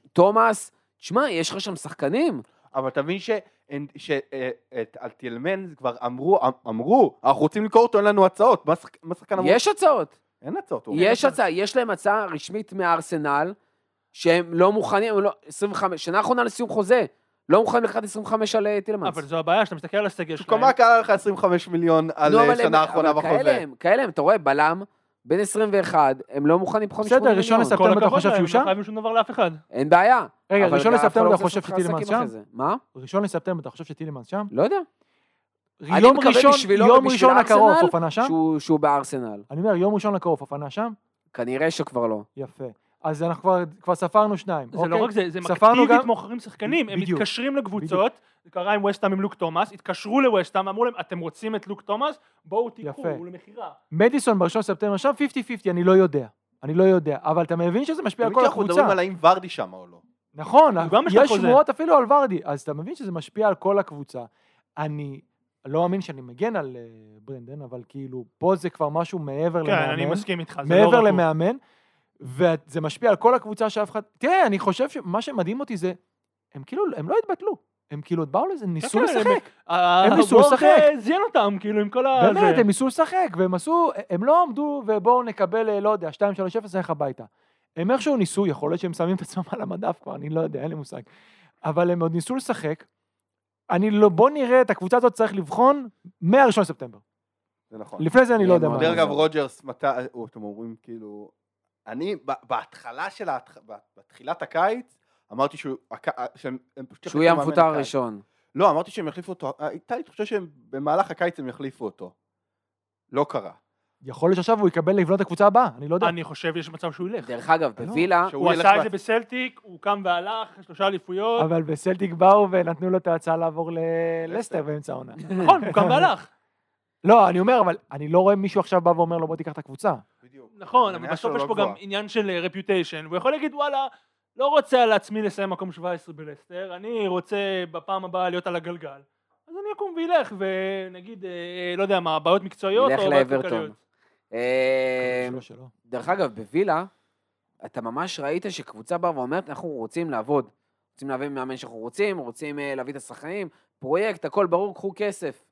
ותומאס. תשמע, יש לך שם שחקנים. אבל תבין שעל טילמן כבר אמרו, אמרו, אנחנו רוצים למכור אותו, אין לנו הצעות. מה שחק- מה שחקן אמרו? יש הצעות. אין הצעות. יש הצעה, יש להם הצעה רשמית מהארסנל, שהם לא מוכנים, הם לא, 25, שנה אחרונה לסיום חוזה, לא מוכנים לקחת 25 על אה, טילמנס. אבל זו הבעיה, שאתה מסתכל על הסגל שלהם. קומה קלה לך 25 מיליון על נו, הם- שנה האחרונה אבל כאלה בחוזה. הם, כאלה הם, אתה רואה, בלם, בן 21, הם לא מוכנים פחות בסדר, מ-80 ראשון מיליון. לספטמבר. כל אתה הכבוד חושב שהוא שם? לא חייבים שום דבר לאף אחד. אין בעיה. רגע, ראשון לספטמבר לא אתה חושב שטילמנס שם? מה? ראשון לספטמבר אתה חושב שטילמנס שם? לא יודע. יום ראשון, יום ראשון הקרוב, אופנה שם? שהוא בארסנל. אני אומר, יום ראשון הקרוב, אופנה שם? כנראה שכבר לא. יפה. אז אנחנו כבר, כבר ספרנו שניים. זה אוקיי? לא רק זה, זה ספרנו אקטיבית גם- מוכרים שחקנים, הם בדיוק. מתקשרים לקבוצות, זה קרה עם וסטאם עם לוק תומאס, התקשרו לווסטאם, אמרו להם, אתם רוצים את לוק תומאס? בואו תיקחו. הוא למכירה. מדיסון בראשון לספטמבר שם 50-50, אני לא יודע. אני לא יודע. אבל אתה מבין שזה משפיע על כל אנחנו הקבוצה. מדברים על האם ורדי שם או לא. נכון, יש. שמועות אפילו על ורדי, אז אתה מבין שזה משפיע על כל הקבוצה. אני לא מאמין שאני מגן על אה, ברנדן, אבל כאילו, פה זה כבר משהו מעבר כן, למאמן. אני מסכים איתך, זה לא מעבר רק הוא. למאמן, וזה משפיע על כל הקבוצה שאף אחד... תראה, אני חושב שמה שמדהים אותי זה, הם כאילו, הם לא התבטלו. הם כאילו באו לזה, ניסו כן, הם- לשחק. הם ניסו לשחק. זיין אותם, כאילו, עם כל ה... באמת, זה. הם ניסו לשחק, והם עשו, הם לא עמדו ובואו נקבל, אה, לא יודע, 2-3-0, נלך הביתה. הם איכשהו ניסו, יכול להיות שהם שמים את עצמם על המדף כבר, אני לא יודע, אין לי מושג. אבל הם עוד ניסו לשחק. אני לא, בוא נראה, את הקבוצה הזאת צריך לבחון מהראשון לספטמבר. זה נכון. לפני זה אני לא יודע מה. דרך. אגב, רוג'רס, מתי, או, אתם אומרים כאילו, אני ב- בהתחלה של, ההתח- ב- בתחילת הקיץ, אמרתי שהוא, הק- שהם פשוט שהוא יהיה המפוטר. הראשון. לא, אמרתי שהם יחליפו אותו, הייתה לי תחושה שהם במהלך הקיץ הם יחליפו אותו. לא קרה. יכול להיות שעכשיו הוא יקבל לבנות את הקבוצה הבאה, אני לא יודע. אני חושב יש מצב שהוא ילך. דרך אגב, לא, בווילה, הוא עשה את זה בסלטיק, הוא קם והלך, שלושה אליפויות. אבל בסלטיק באו ונתנו לו את ההצעה לעבור ללסטר באמצע העונה. נכון, הוא קם והלך. לא, אני אומר, אבל אני לא רואה מישהו עכשיו בא ואומר לו בוא תיקח את הקבוצה. בדיוק. נכון, אבל בסוף שלו יש לא פה גם. עניין של רפיוטיישן, והוא יכול להגיד וואלה, לא רוצה על עצמי לסיים מקום 17 בלסטר, אני רוצה בפעם הבאה להיות על הגלגל. אז אני אקום וילך, ונגיד, אה, לא יודע מה, בעיות מקצועיות או בעיות. כלכליות. אה, שלא. דרך אגב, בווילה, אתה ממש ראית שקבוצה באה ואומרת, אנחנו רוצים לעבוד. רוצים להביא מאמן שאנחנו רוצים, רוצים אה, להביא את השחקנים, פרויקט, הכל ברור, קחו כסף.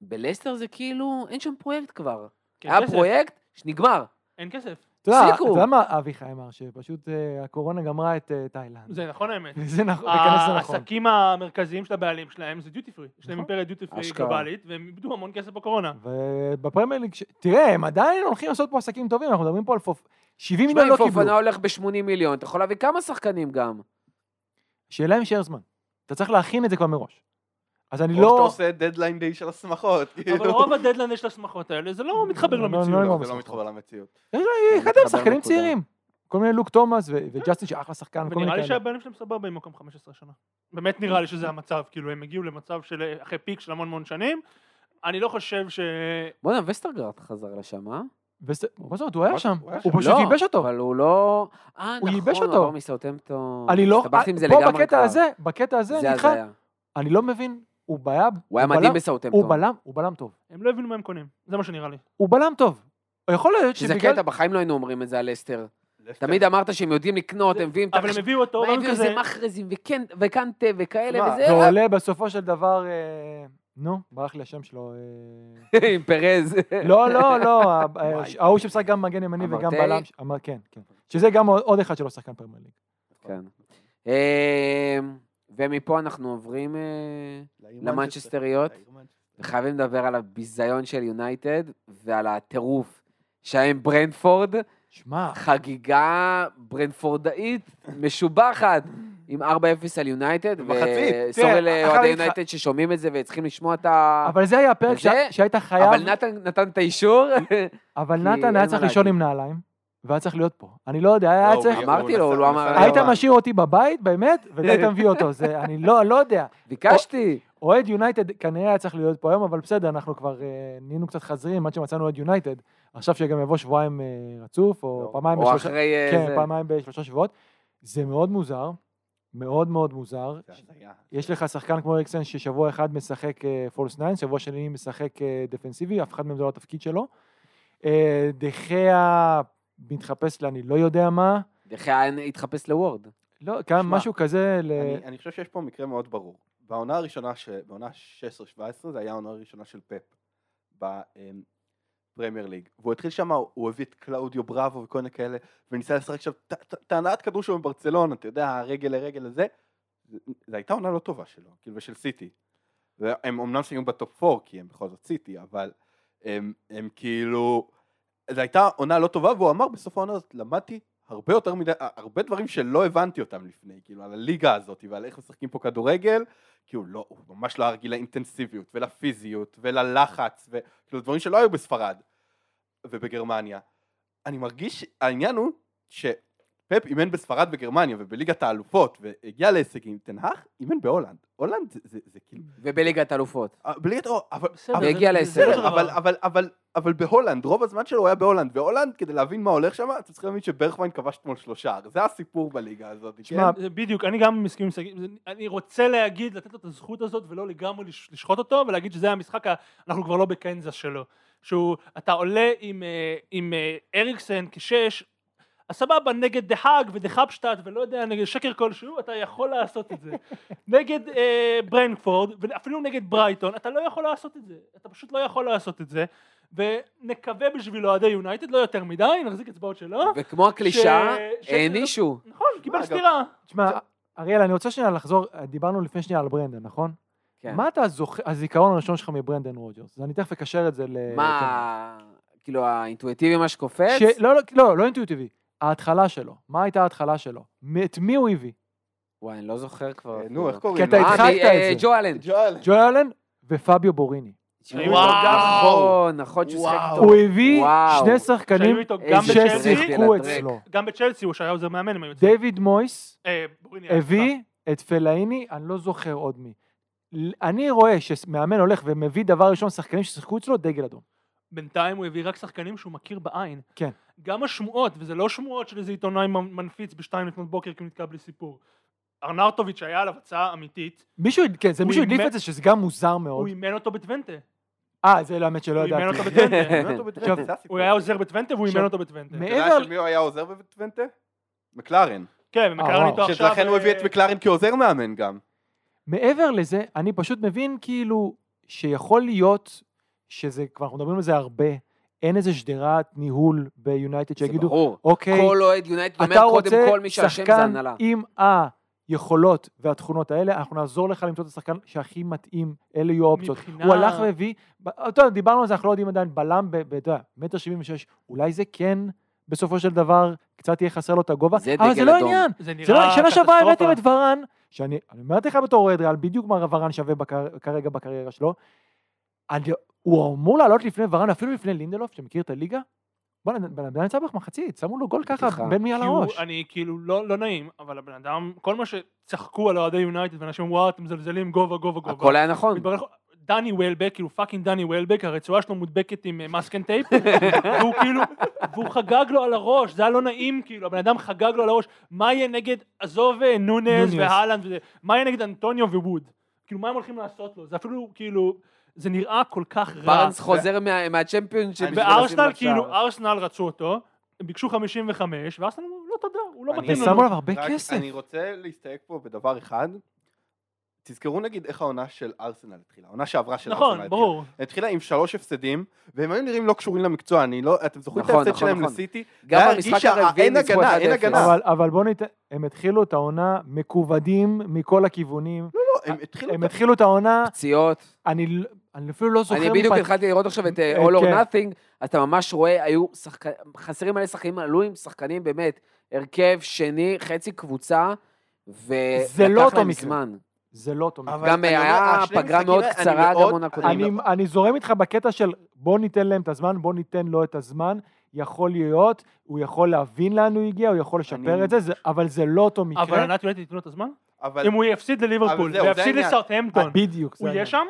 בלסטר זה כאילו, אין שם פרויקט כבר. כן, היה כסף. פרויקט שנגמר. אין כסף. אתה יודע, אתה הפסיקו. יודע מה אביחי אמר? שפשוט אה, הקורונה גמרה את אה, תאילנד. זה נכון האמת. זה נכון, זה נכון. העסקים המרכזיים של הבעלים שלהם זה דיוטי פרי. יש להם נכון. אימפריה דיוטי פרי. גלובלית, והם איבדו המון כסף בקורונה. ובפרמייר ליג, תראה, הם עדיין הולכים לעשות פה עסקים טובים, אנחנו מדברים פה על פופ... 70 תשמע, מיליון לא קיבלו. פופנה הולך ב-80 מיליון, אתה יכול להביא כמה שחקנים גם. שאלה אם יישאר זמן. אתה צריך להכין את זה כבר מראש. אז אני או שאתה לא... עושה deadline day של השמחות. אבל כאילו. רוב הדדליין יש לשמחות האלה, זה לא מתחבר לא, לא, למציאות. לא, לא, לא, זה לא לא. מתחבר למציאות. יקדם שחקנים. צעירים. כל מיני לוק תומאס וג'סטין שאחלה שחקן, ונראה לי. שהבעלים שלהם סבבה עם מקום 15 שנה. באמת נראה לי שזה המצב, כאילו הם הגיעו למצב של אחרי פיק של המון המון שנים. אני לא חושב ש... בוא'נה, וסטרגרד חזר לשם, אה? מה זאת אומרת, הוא היה מה- שם. הוא. פשוט לא, ייבש אותו. אבל הוא לא... אה, הוא נכון, ייבש הוא אותו. עבר. אני לא... הסתבכתי עם זה פה בקטע. הזה, בקטע הזה, זה אני איתך. אני לא מבין, הוא בעיה... הוא היה מדהים הוא בסאוטהמפטון. בלם, הוא בלם טוב. הם לא הבינו מה הם קונים, זה מה שנראה לי. הוא בלם טוב. יכול להיות שזה שבגלל... קטע, בחיים לא היינו אומרים את זה על לסטר. תמיד אמרת שהם יודעים לקנות, הם מביאים... אבל הם הביאו אותו, והם הביאו. איזה מחרזים וכן- וקנטה וכאלה וזה, ועולה בסופו של דבר, אה, נו, ברח לי השם שלו. אה, עם פרז. לא, לא, לא, ה- וואי. ההוא שמשחק גם מגן ימני וגם? בלם. אמר- כן, כן. שזה גם עוד- עוד אחד שלא שחקן פרמייר ליג. כן. ומפה אנחנו עוברים אה, למנצ'סטריות. וחייבים לדבר על הביזיון של יונייטד ועל הטירוף שהיה עם ברנפורד, שמע, חגיגה ברנפורדאית משובחת עם 4-0 על יונייטד. במחצית. וסורי לאוהדי יונייטד ששומעים את זה וצריכים לשמוע את ה... אבל זה היה הפרק שהיית חייב, אבל נתן נתן את האישור. אבל נתן היה צריך לישון. עם נעליים, והיה צריך להיות פה. אני לא יודע, היה לא, צריך... אמרתי לו, הוא לא אמר- היית. משאיר אותי בבית, באמת, והיית מביא אותו. זה, אני לא לא יודע. ביקשתי. אוהד יונייטד כנראה היה צריך להיות פה היום, אבל בסדר, אנחנו כבר אה, נהיינו קצת חזרים עד שמצאנו אוהד יונייטד. עכשיו שגם יבוא שבועיים אה, רצוף, או לא. פעמיים או בשלושה... אחרי... אה, כן, זה. פעמיים בשלושה שבועות. זה מאוד מוזר, מאוד מאוד מוזר. יש לך שחקן כמו אריקסן ששבוע אחד משחק פולס ניין, שבוע שני משחק אה, דפנסיבי, אף אחד מהם זה לא התפקיד שלו. אה, דחיה מתחפש לאני לא יודע מה, דחיה התחפש לוורד. לא, כאן משהו כזה ל... אני, אני חושב שיש פה מקרה מאוד ברור. בעונה הראשונה, ש... בעונה 16-17, זה היה העונה הראשונה של פפ בפרמייר ליג. והוא התחיל שם, הוא הביא את קלאודיו בראבו וכל מיני כאלה, וניסה לשחק שם ט- ט- את ההנעת כדור שלו מברצלונה, אתה יודע, רגל לרגל לזה. זו הייתה עונה לא טובה שלו, כאילו, ושל סיטי. והם אמנם סיימו ב top 4, כי הם בכל זאת סיטי, אבל הם, הם כאילו... זו הייתה עונה לא טובה, והוא אמר בסוף העונה הזאת, למדתי הרבה יותר מדי, הרבה דברים שלא הבנתי אותם לפני, כאילו, על הליגה הזאת ועל איך משחקים פה כדורגל, הוא לא, הוא ממש לא היה רגיל לאינטנסיביות ולפיזיות וללחץ, וכאילו דברים שלא היו בספרד ובגרמניה. אני מרגיש, העניין הוא שפפ אימן בספרד וגרמניה ובליגת האלופות והגיע להישגים, טן האח אימן בהולנד. הולנד זה, זה, זה כאילו... ובליגת אלופות. אה, בליגת, או, אבל, והגיע זה- להישג. זה בסדר, אותו אבל. אבל, אבל, אבל בהולנד, רוב הזמן שלו היה בהולנד, והולנד, כדי להבין מה הולך שם, אתם צריכים להבין שברכווין כבש אתמול שלושה, זה הסיפור בליגה הזאת, שמע, כן? בדיוק, אני גם מסכים עם שגיא, אני רוצה להגיד, לתת לו את הזכות הזאת ולא לגמרי לש- לשחוט אותו ולהגיד שזה המשחק, אנחנו כבר לא בקנזס שלו. שהוא, אתה עולה עם, אה, עם אה, אריקסן כשש, אז סבבה, נגד דה האג ודה חפשטט ולא יודע, נגד שקר כלשהו, אתה יכול לעשות את זה. נגד אה, ברנקפורד, ואפילו נגד ברייטון, אתה לא יכול לעשות את זה. אתה פשוט לא יכול לעשות את זה. ונקווה בשבילו אוהדי יונייטד, לא יותר מדי, נחזיק אצבעות שלו. וכמו הקלישאה, ש- ש- הענישו. נכון, קיבל סטירה. תשמע, אריאל, אני רוצה שנייה לחזור, דיברנו לפני שנייה על ברנדן, נכון? כן. מה אתה זוכר, הזיכרון הראשון שלך מברנדן רוג'רס? אני תכף אקשר את זה ל... מה, כאילו האינטואיטיבי מה שקופץ? ש... לא, לא, לא, לא אינטואיטיבי. ההתחלה שלו. מה הייתה ההתחלה שלו? את מי הוא הביא? וואי, אני לא זוכר כבר. אה, נו, איך כי קוראים אתה לו? אה, התחלת את אה, זה. ג'ו אלן. ג'ו אלן ופביו בוריני. וואו, נכון, נכון שהוא שיחק. איתו. הוא הביא. שני שחקנים. ששיחקו. אצלו. גם בצ'לסי הוא שהיה עוזר מאמן. דיוויד מויס הביא את פלאיני, אני לא זוכר עוד מי. אני רואה שמאמן הולך ומביא דבר ראשון שחקנים ששיחקו אצלו, דגל אדום. בינתיים הוא הביא רק שחקנים שהוא מכיר בעין. כן. גם השמועות, וזה לא שמועות של איזה עיתונאי מנפיץ בשתיים לפנות בוקר כי הוא נתקע בלי סיפור. ארנרטוביץ' היה עליו הצעה אמיתית, מישהו, כן, זה הוא מישהו הדליף את זה, שזה גם מוזר מאוד. הוא אימן אותו בטוונטה. אה, זה האמת שלא הוא ידעתי. בטוונטה. אימן אותו בטוונטה. הוא היה עוזר בטוונטה והוא אימן אותו בטוונטה. אתה יודע של מי הוא היה עוזר בטוונטה? מקלרן. כן, ומקרן וואו. איתו עכשיו... שלכן הוא הביא את אה, מקלרן כעוזר מאמן גם. מעבר לזה, אני פשוט מבין כאילו שיכול להיות שזה, כבר אנחנו מדברים על זה הרבה, אין איזה שדרת ניהול ביונייטד זה שיגידו, ברור. אוקיי, כל אוהד יונייטד אומר אתה קודם רוצה כל מי שאשם זה שחקן הנהלה. עם היכולות והתכונות האלה, אנחנו נעזור לך למצוא את השחקן שהכי מתאים, אלה יהיו האופציות. מבחינה- הוא הלך והביא, ב- אתה יודע, דיברנו על זה, אנחנו לא יודעים עדיין, בלם, ב- ב- אתה יודע, מטר שבעים ושש, אולי זה כן, בסופו של דבר, קצת יהיה חסר לו את הגובה, זה אבל זה לא אדום. העניין. זה זה נראה לא, שנה שעברה. הבאתם את ורן, שאני אני אומרת לך בתור אוהד ריאל, בדיוק מה ורן שווה בקר, כרגע בקריירה שלו. אני, הוא אמור לעלות לפני ורן, אפילו לפני לינדלוף, שמכיר את הליגה. בוא'נה, בן אדם יצא במחצית, שמו לו גול ככה. בין מי על הראש. אני כאילו לא לא נעים, אבל הבן אדם, כל מה שצחקו על אוהדי יונייטד ואנשים אמרו, וואו, אתם מזלזלים גובה, גובה, גובה. הכל היה נכון. דני וולבק, כאילו fucking דני וולבק, הרצועה שלו מודבקת עם אה, masking tape, והוא כאילו, והוא חגג לו על הראש, זה היה לא נעים, כאילו, הבן אדם חגג לו על הראש, מה יהיה נגד, עזוב אה, נונז. והלנד וזה, מה יהיה נגד אנטוניו וווד? כאילו, מה הם הולכים לעשות לו? זה אפילו, כאילו, זה נראה כל כך רע. ברנס חוזר מה- מהצ'מפיונשיפ. וארסנל, לו כאילו. ארסנל רצו אותו, הם ביקשו 55, וארסנל אמרו, לא תודה, הוא לא אני- מתאים ושמו לנו. עליו הרבה כסף. אני רוצה להסתייג פה בדבר אחד. תזכרו נגיד איך העונה של ארסנל התחילה, העונה שעברה של ארסנל נכון, התחילה. ברור. התחילה עם שלוש הפסדים, והם היו נראים לא קשורים למקצוע, אני לא, אתם זוכרים את נכון, ההפסד נכון, שלהם נכון. לסיטי? גם שה- הרביעי אין הגנה, אין 1-0. הגנה. אבל, אבל בוא ניתן, הם התחילו את העונה מקוודעים מכל הכיוונים. לא, הם התחילו... הם התחילו את העונה, פציעות. אני, אני אפילו לא זוכר... אני בדיוק מפת- התחלתי לראות עכשיו את אה, אה, All or כן. Nothing, אז אתה ממש רואה, היו שחקנים, חסרים מלא שחקנים, עלו עם שחקנים באמת, הרכב שני, חצי קבוצה, זה לא ולקח אותו להם מקרה. זמן. זה לא אותו מקרה. גם אומר, היה פגרה מאוד קצרה, גם עונה אני קודמת. אני, לא- אני זורם איתך בקטע של בוא ניתן להם את הזמן, בוא ניתן לו את הזמן, יכול להיות, הוא יכול להבין לאן הוא הגיע, הוא יכול לשפר אני- את זה, זה, אבל זה לא אותו מקרה. אבל ענת יונייטד ייתנו לו את הזמן? אבל אם הוא יפסיד לליברפול ויפסיד העניין. לסאוטהמפטון, בדיוק, הוא יהיה. שם?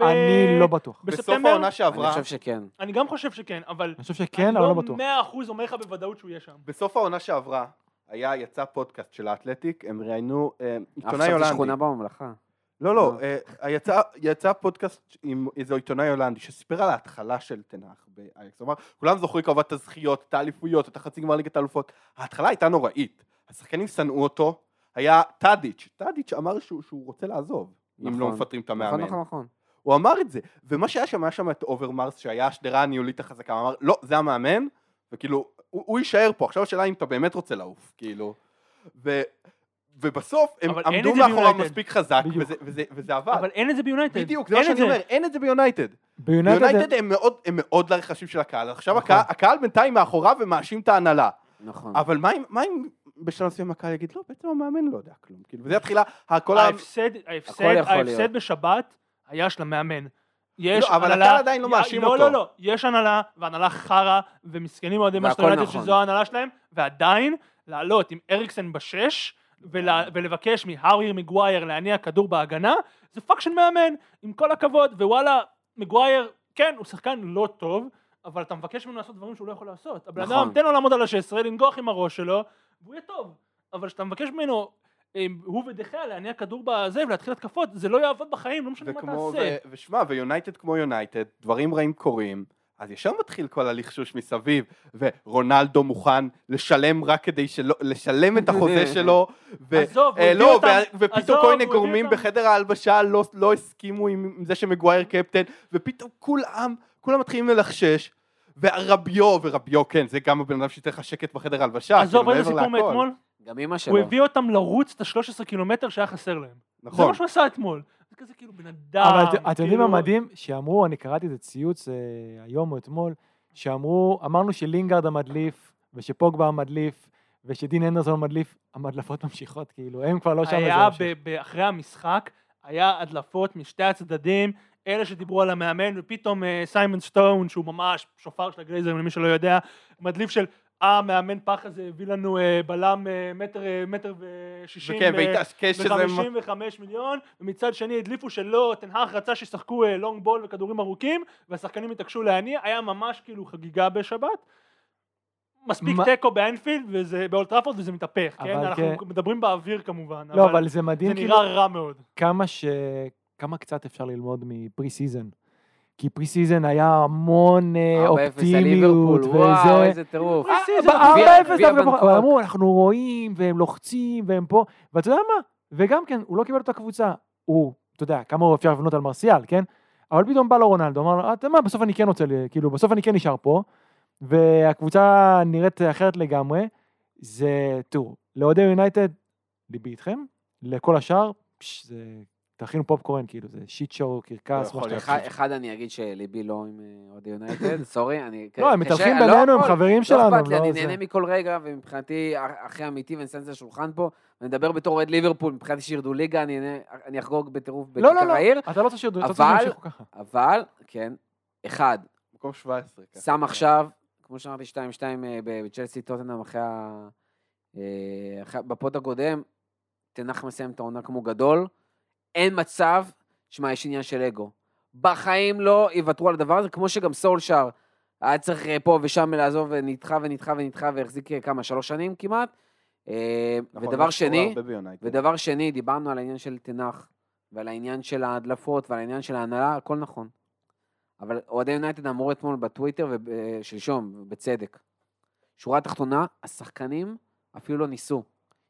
אני לא בטוח. בסוף? העונה אני שעברה, חושב שכן. אני גם חושב שכן, אבל... אני חושב שכן, אבל לא בטוח. אני מאה אחוז אומר לך בוודאות שהוא יהיה שם. בסוף העונה שעברה, היה, יצא פודקאסט של האתלטיק, הם ראיינו אה, עיתונאי עכשיו זה הולנדי. שכונה בממלכה. לא, לא, אה. אה, יצא, יצא פודקאסט עם איזה עיתונאי הולנדי שסיפר על ההתחלה של תנח באייקס. הוא אמר, כולם זוכרים כמובן את הזכיות, את האליפויות, את החצי גמר ליגת האלופות. ההתחלה הייתה נוראית. השחקנים שנאו אותו, היה טאדיץ', טאדיץ' אמר שהוא, שהוא רוצה לעזוב, אם נכון. לא מפטרים את נכון, המאמן. נכון, נכון. הוא אמר את זה, ומה שהיה שם, היה שם את אוברמרס, שהיה השדרה הניהולית החזקה, הוא אמר, לא, זה המאמן, וכאילו, הוא, הוא יישאר פה, עכשיו השאלה אם אתה באמת רוצה לעוף, כאילו. ו, ובסוף הם עמדו זה מאחוריו. מספיק חזק, בדיוק. וזה, וזה, וזה עבר. אבל אין את זה ביונייטד. בדיוק, זה מה שאני אומר, אין את זה ביונייטד. ביונייטד... יונייטד הם מאוד- הם מאוד לרכשים של הקהל. עכשיו נכון. הקהל- הקהל בינתיים מאחוריו ומאשים את ההנהלה. נכון. אבל מה אם- מה אם בשלב מסוים הקהל יגיד, לא, בעצם המאמן לא יודע כלום. כאילו, וזה יתחילה, כל ה... ההפסד, ההפסד, הכל ההפסד. בשבת היה של המאמן. יש לא, אבל הנהלה- הקהל עדיין לא מאשים לא, אותו. לא, לא, יש הנהלה, והנהלה חרא, ומסכנים אוהדי והכל מנצ'סטר יונייטד נכון. שזו ההנהלה שלהם, ועדיין לעלות עם אריקסן בשש, ולה- ולבקש מהארי מגווייר להניע כדור בהגנה, זה fuck של מאמן, עם כל הכבוד, ווואלה, מגווייר, כן, הוא שחקן לא טוב, אבל אתה מבקש ממנו לעשות דברים שהוא לא יכול לעשות. הבן נכון. אדם, תן לו לעמוד על ה-16, לנגוח עם הראש שלו, והוא יהיה טוב. אבל כשאתה מבקש ממנו, אה, הוא ודחיה להניע כדור בזה ולהתחיל התקפות, זה לא יעבוד בחיים, לא משנה מה תעשה. ו- ושמע, ויונייטד כמו יונייטד, דברים רעים קורים, אז ישר מתחיל כל הלחשוש מסביב, ורונלדו מוכן לשלם רק כדי שלא, לשלם את החוזה שלו, ו... עזוב, אה, לא, אותם- ו- ופתאום כל מיני גורמים אותם- בחדר ההלבשה לא, לא הסכימו עם זה שמגווייר קפטן, ופתאום כולם, כולם מתחילים ללחשש, ורביו, ורביו כן, זה גם הבן אדם שייתן לך שקט בחדר ההלבשה, עזוב, כאילו, ראית מעבר סיפור. מאתמול? גם אימא שלו. הוא הביא אותם לרוץ את ה-13 קילומטר שהיה חסר להם. זה נכון. מה שהוא עשה אתמול. זה כזה כאילו בן אדם. אבל את- אתם יודעים כאילו- מה מדהים? שאמרו, אני קראתי איזה ציוץ אה, היום או אתמול, שאמרו, אמרנו שלינגארד המדליף, ושפוגבה המדליף, ושדין אנדרסון המדליף, המדלפות ממשיכות, כאילו, הם כבר לא שם. היה אחרי המשחק, היה הדלפות משתי הצדדים, אלה שדיברו על המאמן, ופתאום אה, סיימון סטון, שהוא ממש שופר של הגלייזר, למי שלא יודע, מדליף של, אה, מאמן פח הזה הביא לנו אה, בלם אה, מטר, אה, מטר ושישים, וכן, ו- והתעקש שזה... ו-55 מיליון, ומצד שני הדליפו שלא, תנהך רצה שישחקו long ball וכדורים ארוכים, והשחקנים התעקשו להניע, היה ממש כאילו חגיגה בשבת. מספיק תיקו באנפילד, וזה באולד טראפורד וזה מתהפך, כן? אבל אנחנו כן. מדברים באוויר כמובן, לא, אבל זה מדהים, זה כאילו, נראה רע מאוד. כמה ש... כמה קצת אפשר ללמוד מ pre-season. כי pre-season היה המון אה, 4-0 אופטימיות, ליברפול, וואו, וזה. איזה טירוף. pre-season, ב- גביע- 4-0 גביע דווקא פחות, בנגקוק. אבל אמרו, אנחנו רואים, והם לוחצים, והם פה, ואתה יודע מה? וגם כן, הוא לא קיבל את הקבוצה. הוא, אתה יודע, כמה הוא אפשר לבנות על מרסיאל, כן? אבל פתאום בא לו רונלדו, אמר לו, "אה, אתה מה, בסוף אני כן רוצה, כאילו, בסוף אני כן נשאר פה, והקבוצה נראית אחרת לגמרי. זה, תראו, לאוהדי יונייטד, ליבי איתכם, לכל השאר, פש, זה, תכינו פופקורן, כאילו, זה שיט שואו, קרקס, לא מה שאתה. יכול. אחד, אני אגיד שליבי לא עם אה, אוהדי יונייטד, סורי, אני... לא, הם קשה, מתהלכים לא בינינו, הם חברים שלנו. לא אכפת לי, לא אני. נהנה מכל רגע, ומבחינתי הכי אמיתי ואני שם את זה על השולחן פה, ואני מדבר בתור אוהד ליברפול, מבחינתי שירדו ליגה, אני אחגוג בטירוף לא, לא, בכיכר לא, העיר, אתה לא רוצה שירדו, אתה רוצה אבל- שימשיכו ככה. אבל, כן, אחד, מקום 17. ככה. שם עכשיו, כמו שאמרתי, 2-2 אה, בצ'לסי טוטנאם אחרי ה... אה, בפוד הקודם, תנח מסיים את העונה כמו גדול, אין מצב, שמע, יש עניין של אגו. בחיים לא יוותרו על הדבר הזה, כמו שגם סולשאר היה צריך אה, פה ושם לעזוב ונדחה ונדחה ונדחה והחזיק אה, כמה, שלוש שנים כמעט. אה, נכון, ודבר שקורה שני. ודבר שני, דיברנו על העניין של תנח, ועל העניין של ההדלפות, ועל העניין של ההנהלה, הכל נכון. אבל אוהדי יונייטד אמרו אתמול בטוויטר, ושלשום, בצדק. שורה תחתונה, השחקנים אפילו לא ניסו.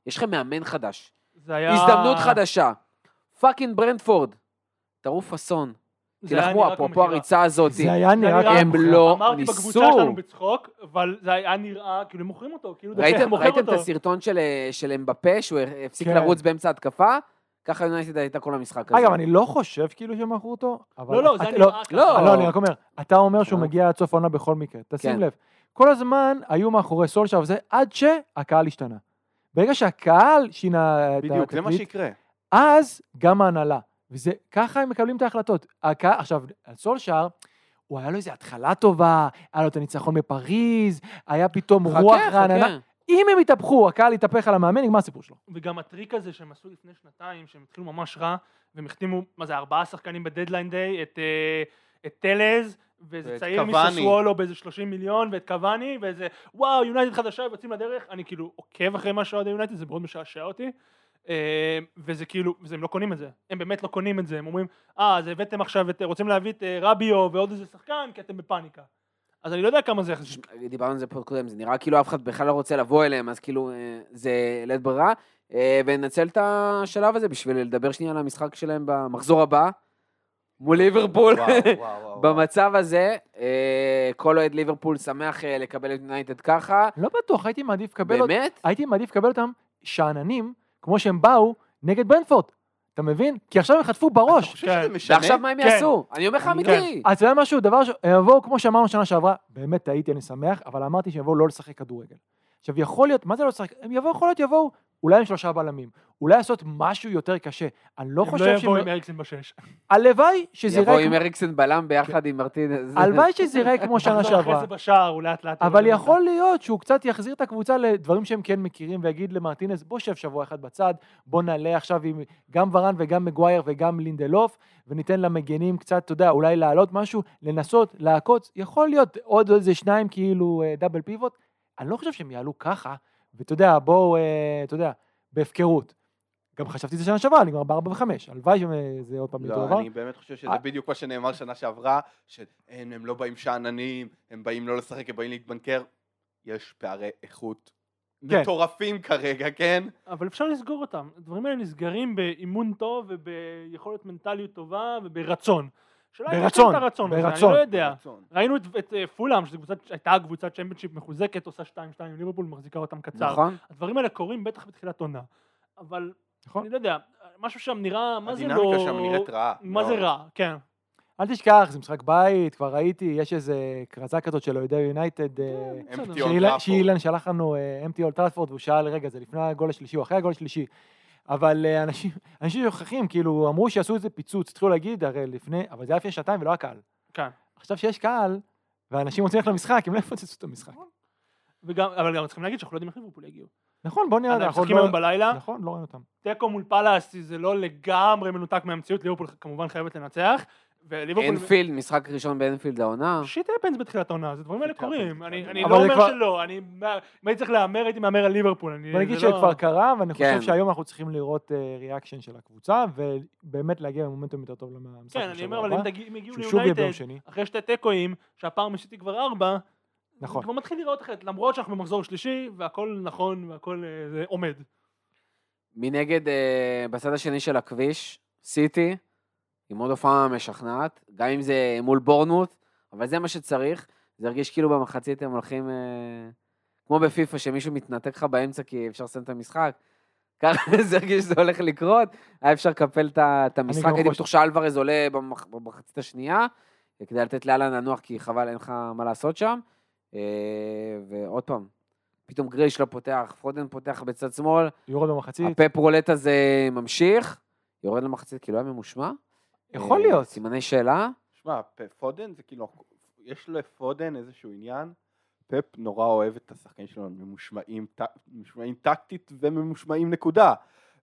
יש לכם מאמן חדש, זה היה... הזדמנות חדשה. פאקינג ברנדפורד, טרוף אסון. תילחמו, כמו אפרופו. הריצה הזאת. זה היה נראה נראה- הם כמו לא אמרתי בקבוצה ניסו. שלנו בצחוק, אבל זה היה נראה, כאילו הם מוכרים אותו, כאילו ראיתם, מוכר ראיתם את אותו. הסרטון של, אמבפה, שהוא הפסיק כן. לרוץ באמצע התקפה? ככה יונייטד הייתה כל המשחק הזה. אגב, אני לא חושב כאילו שהם מכרו אותו, אבל... לא, לא, זה היה נראה ככה. לא. לא, אני רק אומר, אתה אומר שהוא אה. מגיע עד סוף העונה בכל מקרה, תשים כן. לב. כל הזמן היו מאחורי סולשר וזה, עד שהקהל השתנה. ברגע שהקהל שינה את בדיוק, זה מה התקליט, שיקרה. אז גם ההנהלה. וזה, ככה הם מקבלים את ההחלטות. עכשיו, על סולשאר, הוא היה לו איזו התחלה טובה, היה לו את הניצחון בפריז, היה פתאום חכה, רוח חכה. רעננה. אם הם יתהפכו, הקהל יתהפך על המאמן, נגמר הסיפור שלו. וגם הטריק הזה שהם עשו לפני שנתיים, שהם התחילו ממש רע, והם החתימו, מה זה, ארבעה שחקנים בדדליין דיי, את, אה, את טלז, ואיזה צעיר. מססוולו באיזה 30 מיליון, ואת קוואני, ואיזה, וואו, יונייטד חדשה, יוצאים לדרך, אני כאילו עוקב אחרי מה שאוהדי יונייטד, זה מאוד משעשע אותי. אה, וזה כאילו, וזה, הם לא קונים את זה, הם באמת לא קונים את זה, הם אומרים, אה, אז הבאתם עכשיו את, רוצים להביא את אה, רביו ועוד איזה שחקן, כי אתם בפאניקה. אז אני לא יודע כמה זה. דיברנו על זה פה קודם, זה נראה כאילו אף אחד בכלל לא רוצה לבוא אליהם, אז כאילו אה, זה לית ברירה. וננצל את השלב הזה בשביל לדבר שנייה על המשחק שלהם במחזור הבא, מול ליברפול. במצב הזה, כל אוהד ליברפול שמח לקבל את יונייטד ככה. לא בטוח, הייתי מעדיף לקבל אותם, באמת? הייתי מעדיף לקבל אותם שאננים, כמו שהם באו, נגד ברנפורד. אתה מבין? כי עכשיו הם חטפו בראש. אתה חושב כן. שזה משנה? ועכשיו מה הם כן. יעשו? אני אומר לך אני- אמיתי. אז אתה יודע משהו, דבר ש... הם יבואו, כמו שאמרנו שנה שעברה, באמת טעיתי, אני שמח, אבל אמרתי שהם יבואו לא לשחק כדורגל. עכשיו, יכול להיות, מה זה לא לשחק? הם יבואו, יכול להיות, יבואו, אולי עם שלושה בלמים, אולי לעשות משהו יותר קשה. אני לא הם חושב לא שהם... יבואו עם אריקסן בשש. הלוואי שזה יבוא ייראה עם. אריקסן בלם ביחד עם מרטינז. הלוואי שזה ייראה כמו שנה אחרי שעברה. זה בשער, הוא לאט לאט... אבל יכול להיות שהוא קצת יחזיר את הקבוצה לדברים שהם כן מכירים ויגיד למרטינס, בוא שב שבוע אחד בצד, בוא נעלה עכשיו עם גם ורן וגם מגווייר וגם לינדלוף, וניתן למגנים קצת, אתה יודע, אולי להעלות משהו, לנסות, לעקוץ, יכול להיות עוד איזה שניים כאילו אה, דאבל פיבוט, אני לא חושב שהם יעלו ככה, ואתה יודע, בואו, אה, אתה יודע, בהפקרות. גם חשבתי את זה שנה שעברה, נגמר בארבע וחמש, הלוואי שזה עוד פעם לא. אני באמת חושב שזה אה. בדיוק מה שנאמר שנה שעברה, שהם הם לא באים שאננים, הם באים לא לשחק, הם באים להתבנקר. יש פערי איכות כן. מטורפים כרגע, כן? אבל אפשר לסגור אותם. הדברים האלה נסגרים באימון טוב וביכולת מנטליות טובה וברצון. אם יש ברצון, להם את הרצון הזה, ברצון. אני לא יודע. רצון. ראינו את, את אה, פולאם, שזו קבוצת, שהייתה קבוצת צ'מפיונשיפ מחוזקת, עושה 2-2 עם ליברפול, מחזיקה אותם קצר. נכון? הדברים האלה קורים בטח בתחילת עונה. אבל, נכון. אני לא יודע, משהו שם נראה, מה זה לא... הדינמיקה שם נראית רעה. מה זה. רע, כן. אל תשכח, זה משחק בית, כבר ראיתי, יש איזה כרזה כזאת של אוהדי יונייטד, אה, on שאילן- שלח לנו empty אולד טראפורד והוא שאל, רגע, זה לפני הגול השלישי או אחרי הגול השלישי. אבל אה, אנשים, אנשים שוכחים, כאילו, אמרו שיעשו איזה פיצוץ, התחילו להגיד, הרי לפני, אבל זה היה לפני שנתיים ולא הקהל. כן. עכשיו שיש קהל, ואנשים רוצים ללכת למשחק, הם לא יפוצצו את המשחק. וגם, אבל גם צריכים להגיד שאנחנו לא יודעים איך ליברפול יגיעו. נכון, בוא נראה, אנחנו אנחנו משחקים לא- היום בלילה, נכון, לא רואים אותם. תיקו מול פאלאס זה לא לגמרי מנותק מהמציאות, ליברפול כמובן חייבת לנצח, וליברפול... אנפילד, משחק ראשון באנפילד העונה. shit happens בתחילת העונה, זה דברים האלה קורים. אני כן. לא אומר כבר- שלא, אני... אם הייתי צריך להמר, הייתי מהמר על ליברפול. אני- בוא נגיד זה לא- שכבר קרה, ואני כן. חושב שהיום אנחנו צריכים לראות reaction של הקבוצה, ובאמת להגיע במומנטום יותר טוב למשחק כן, אני אומר, אבל אם ביום ליונייטד. אחרי שתי תיקואים, שהפער מסיטי כבר ארבע, נכון. זה כבר מתחיל להיראות אחרת, למרות שאנחנו במחזור שלישי, והכל נכון, והכל אה, זה עומד. מנגד, אה, בצד השני של הכביש, סיטי, עם עוד הופעה משכנעת, גם אם זה מול בורנמוט, אבל זה מה שצריך. זה הרגיש כאילו במחצית הם הולכים, אה, כמו בפיפא, שמישהו מתנתק לך באמצע כי אפשר לסיים את המשחק. ככה זה הרגיש שזה הולך לקרות, היה אפשר לקפל את המשחק, הייתי בטוח שאלוורז עולה במח- במחצית השנייה, כדי לתת לאללה לנוח, כי חבל, אין לך מה לעשות שם. אה, ועוד פעם, פתאום גריש לא פותח, פודן פותח בצד שמאל, יורד במחצית. הפפ roulette הזה ממשיך, יורד למחצית כאילו היה ממושמע. יכול אה, להיות. סימני שאלה. שמע, פודן זה כאילו, יש לפודן איזשהו עניין, פפ נורא אוהב את השחקנים שלו, ממושמעים, ט- ממושמעים טקטית וממושמעים נקודה.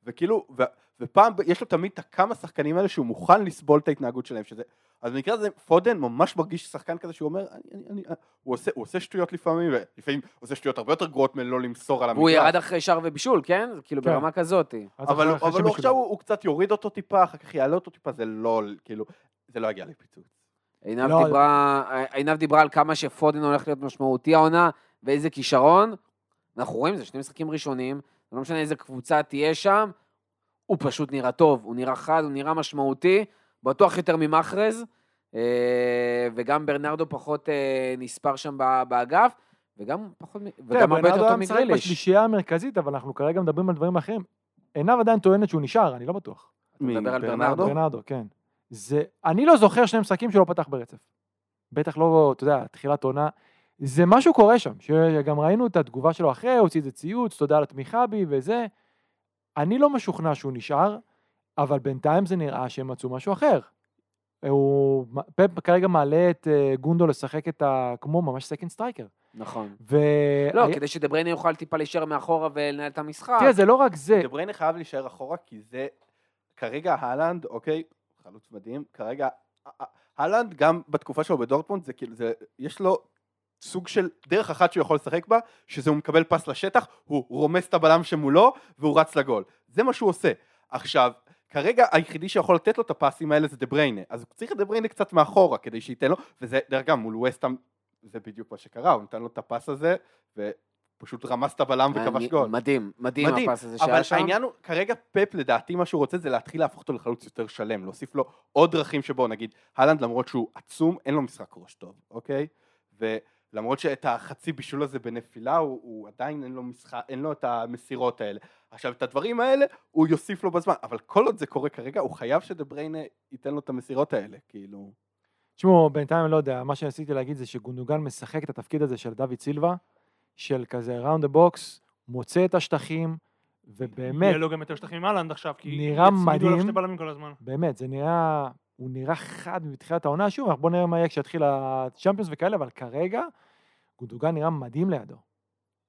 וכאילו, ו, ופעם, יש לו תמיד את הכמה שחקנים האלה שהוא מוכן לסבול את ההתנהגות שלהם, שזה, אז במקרה הזה פודן ממש מרגיש שחקן כזה שהוא אומר, אני, אני, אני, הוא, עושה, הוא עושה שטויות לפעמים, ולפעמים הוא עושה שטויות הרבה יותר גרועות מלא למסור על המגרש. והוא ירד אחרי שער ובישול, כן? כאילו כן. ברמה כזאת. אבל, אבל הוא. עכשיו, הוא, הוא קצת יוריד אותו טיפה, אחר כך יעלה אותו טיפה, זה לא, כאילו, זה לא יגיע לפיצוץ. עינב לא, דיברה, עינב דיברה על כמה שפודן הולך להיות משמעותי העונה, ואיזה כישרון. אנחנו רואים, זה שני משחקים ראשונים, לא משנה איזה קבוצה תהיה שם, הוא פשוט נראה טוב, הוא נראה חד, הוא נראה משמעותי, בטוח יותר ממחרז, אה, וגם ברנרדו פחות אה, נספר שם באגף, וגם פחות, וגם הרבה ברנרדו יותר היה טוב משחק מגריליש. בשלישייה המרכזית, אבל אנחנו כרגע מדברים על דברים אחרים. עינב עדיין טוענת שהוא נשאר, אני לא בטוח. אתה מדבר על ברנרדו? ברנרדו? ברנרדו, כן. זה, אני לא זוכר שני משחקים שלא פתח ברצף. בטח לא, אתה יודע, תחילת עונה. זה משהו קורה שם, שגם ראינו את התגובה שלו אחרי, הוציא איזה ציוץ, תודה על התמיכה בי וזה. אני לא משוכנע שהוא נשאר, אבל בינתיים זה נראה שהם מצאו משהו אחר. הוא, פפ כרגע מעלה את אה, גונדו לשחק את ה... כמו ממש second striker. נכון. ו... לא, היה- כדי שדה בריינה יוכל טיפה להישאר מאחורה ולנהל את המשחק. תראה, זה לא רק זה. דה בריינה חייב להישאר אחורה, כי זה, כרגע הלנד, אוקיי, חלוץ מדהים, כרגע, הלנד גם בתקופה שלו בדורטמונד, זה כאילו, זה, יש לו סוג של דרך אחת שהוא יכול לשחק בה, שזה הוא מקבל פס לשטח, הוא רומס את הבלם שמולו, והוא רץ לגול. זה מה שהוא עושה. עכשיו, כרגע היחידי שיכול לתת לו את הפסים האלה זה דה בריינה, אז הוא צריך את דה בריינה קצת מאחורה כדי שייתן לו, וזה, דרך אגב, מול ווסטהאם, זה בדיוק מה שקרה, הוא נתן לו את הפס הזה, ופשוט רמס את הבלם וכבש גול. מדהים, מדהים מדהים, הפס הזה אבל שהיה שם. העניין הוא, כרגע פפ לדעתי מה שהוא רוצה זה להתחיל להפוך אותו לחלוץ יותר שלם, להוסיף לו עוד דרכים שבו נגיד, הלנד למרות שהוא עצום, אין לו משחק ראש טוב, אוקיי? למרות שאת החצי בישול הזה בנפילה, הוא, הוא עדיין אין לו, משחק, אין לו את המסירות האלה. עכשיו, את הדברים האלה הוא יוסיף לו בזמן, אבל כל עוד זה קורה כרגע, הוא חייב שדה בריינה ייתן לו את המסירות האלה, כאילו... תשמעו, בינתיים אני לא יודע, מה שניסיתי להגיד זה שגונדוגן משחק את התפקיד הזה של דוד סילבה, של כזה round the box, מוצא את השטחים, ובאמת, יהיה לו גם יותר שטחים עם הלנד עכשיו, כי נראה יצמידו עליו מדהים. שני בלמים כל הזמן. באמת, זה נראה, הוא נראה חד מתחילת העונה, שוב, אנחנו בוא נראה מה יהיה כשיתחיל הצ'מפיונס וכאלה, אבל כרגע, גונדוגן נראה מדהים לידו.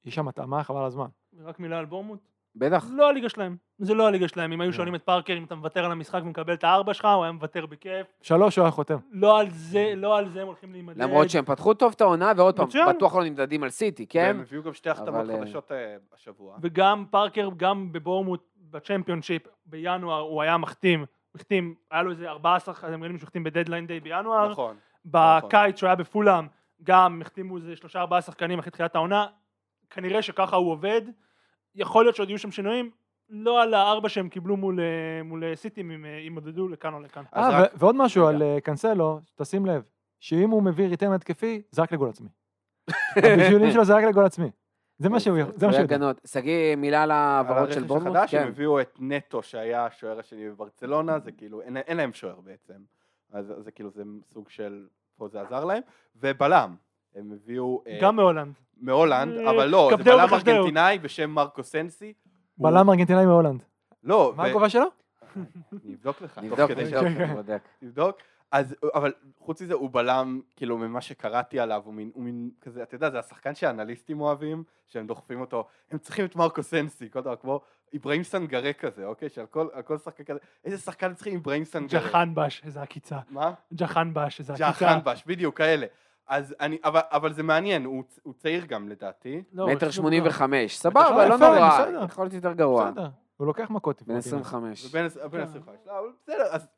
יש שם התאמה חבל הזמן. רק מילה על בורמוט. בטח. לא הליגה שלהם. זה לא הליגה שלהם. אם היו לא. שואלים את פארקר אם אתה מוותר על המשחק ומקבל את הארבע שלך, הוא היה מוותר בכיף. שלוש הוא היה חותם. לא על זה, לא על זה הם הולכים להימדד. למרות שהם פתחו טוב את העונה, ועוד פעם. בטוח לא נמדדים על סיטי, כן? והם הביאו גם שתי החתמות אה, חדשות אה, השבוע. וגם פארקר, גם בבורמוט, בצ'מפיונשיפ, בינואר, הוא היה מחתים. הוא החתים, היה לו איזה 14 חיילים שהחתים בדדליין דיי בינואר. נכון. בקיץ שהוא היה בפולאם, גם החתימו איזה שלושה ארבעה שחקנים אחרי תחילת העונה. כנראה שככה הוא עובד. יכול להיות שעוד יהיו שם שינויים. לא על הארבע שהם קיבלו מול, אה, מול אה, סיטי, אם הם אה, ימודדו לכאן או לכאן. אה, רק- ועוד משהו רגע. על קאנסלו, תשים לב, שאם הוא מביא ריטרן התקפי, זה רק לגול עצמי. הבישולים שלו זה רק לגול עצמי. זה מה שהוא זה מה שהוא יודע. הגנות. שגיא, מילה על ההעברות של הרכש בורנמוט? החדש, הם כן. הביאו את נטו שהיה השוער השני בברצלונה, זה כאילו, אין, להם שוער בעצם. אז זה כאילו, זה סוג של, פה זה עזר להם. ובלם, הם הביאו אה, גם מהולנד. מהולנד, אה, אבל לא, זה בלם. ארגנטינאי בשם מרקו סנסי. בלם ארגנטינאי מהולנד. לא, מה הגובה שלו? אני אבדוק לך, תוך נבדוק, נבדוק, אז, אבל חוץ מזה הוא בלם, כאילו ממה שקראתי עליו, הוא מין, הוא מין כזה, אתה יודע, זה השחקן שהאנליסטים אוהבים, שהם דוחפים אותו, הם צריכים את מרקו סנסי, כל דבר כמו אברהים סנגרה כזה, אוקיי? שעל כל, כל שחקן כזה, איזה שחקן צריכים אברהים סנגרה? ג'חן בש, איזה עקיצה. מה? ג'חן בש, איזה עקיצה. ג'חן בש, בדיוק, כאלה. אז אני, אבל, אבל זה מעניין, הוא, הוא צעיר גם לדעתי. לא, מטר שמונים וחמש. סבבה, לא נורא. יכול להיות יותר גרוע. בסדר, הוא לוקח מכות. בן לפעמים. 25. ובן בן 25, לא, בסדר, אז,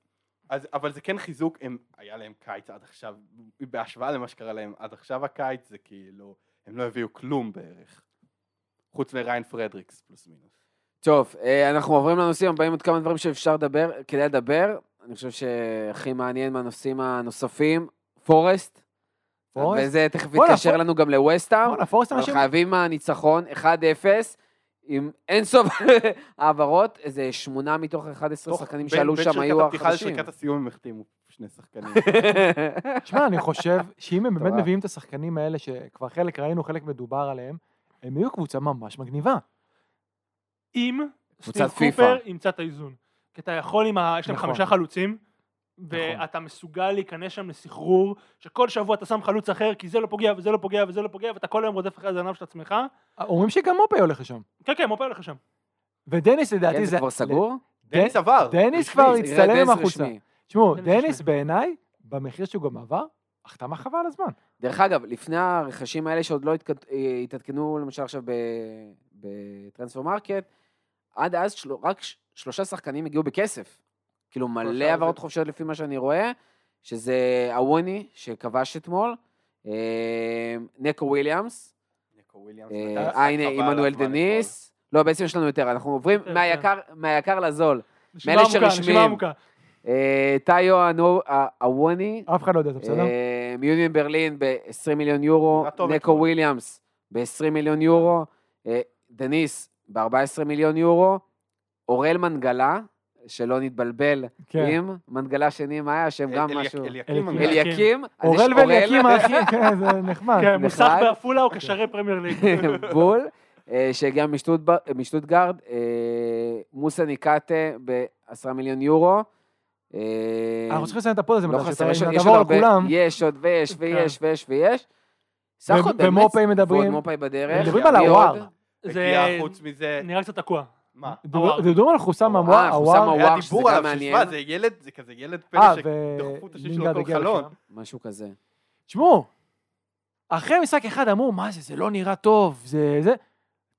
אז, אבל זה כן חיזוק, הם, היה להם קיץ עד עכשיו, בהשוואה למה שקרה להם עד עכשיו הקיץ, זה כאילו, הם לא הביאו כלום בערך. חוץ מראיין פרדריקס, פלוס מינוס. טוב, אה, אנחנו עוברים לנושאים הבאים, עוד כמה דברים שאפשר לדבר, כדאי לדבר. אני חושב שהכי מעניין מהנושאים הנוספים, פורסט. פורסט? וזה תכף יתקשר לנו גם לווסטהאם. פורסט אבל אנשים... חייבים מהניצחון, 1-0, עם אינסוף העברות, איזה שמונה מתוך 11 תוך- שחקנים בין- שעלו בין שם שריקת היו הפתיחה החדשים. לשריקת הסיום הם החתימו שני שחקנים. שמע, אני חושב שאם הם באמת. מביאים את השחקנים האלה, שכבר חלק ראינו, חלק מדובר עליהם, הם יהיו קבוצה ממש מגניבה. אם סטיב. קופר ימצא את האיזון. כי אתה יכול עם ה... יש להם נכון. חמישה חלוצים, ואתה מסוגל להיכנס שם לסחרור, שכל שבוע אתה שם חלוץ אחר, כי זה לא פוגע וזה לא פוגע וזה לא פוגע, ואתה כל היום רודף אחרי הזנב של עצמך. אומרים שגם מופי הולך לשם. כן, כן, מופה הולך שם. ודניס כן, לדעתי זה כבר סגור? דניס עבר. דניס. כבר הצטלם עם. רשמי. תשמעו, דניס. בעיניי, במחיר שהוא גם עבר, החתמה חבל על הזמן. דרך אגב, לפני הרכשים האלה שעוד לא אה, התעדכנו למשל עכשיו ב Transfermarkt, עד אז רק שלושה שחקנים הגיעו בכסף. כאילו מלא העברות זה- חופשיות לפי מה שאני רואה, שזה אווניי שכבש אתמול, אה, נקו וויליאמס, אה, אה הנה עמנואל דניס, לא בעצם יש לנו יותר, אנחנו עוברים כן, מהיקר- מהיקר לזול. מאלה שרשמיים. אה, טאיו הווני, אף אחד לא יודע, זה בסדר? מיוניון ברלין ב-20 מיליון יורו, נקו. וויליאמס ב-20 מיליון יורו, דניס ב-14 מיליון יורו, אורל מנגלה, שלא נתבלבל כן. עם מנגלה שני, מה היה השם? גם משהו. אליקים אורל ואליקים האחי, כן, זה נחמד. כן, מוסך. בעפולה או קשרי פרמייר ליג. בול, אה, שהגיע משטוטגרד, אה, מוסה ניקטה ב-10 מיליון יורו. אה, אנחנו צריכים לסיים את הפוד הזה, לא מתי חסר, יש עוד- על כולם. יש עוד ויש ויש ויש ויש. סך הכל באמת, ומופי מדברים- ועוד מופי בדרך. מדברים על הוואר. זה נראה קצת תקוע. מה? דיברו על חוסם אה, הוואר. היה שזה דיבור גם עליו, מעניין. ששמע, זה ילד, זה כזה ילד פלא אה, שדחפו את השיר שלו כל חלון. משהו כזה. תשמעו, אחרי משחק אחד אמרו, מה זה, זה לא נראה טוב, זה, זה...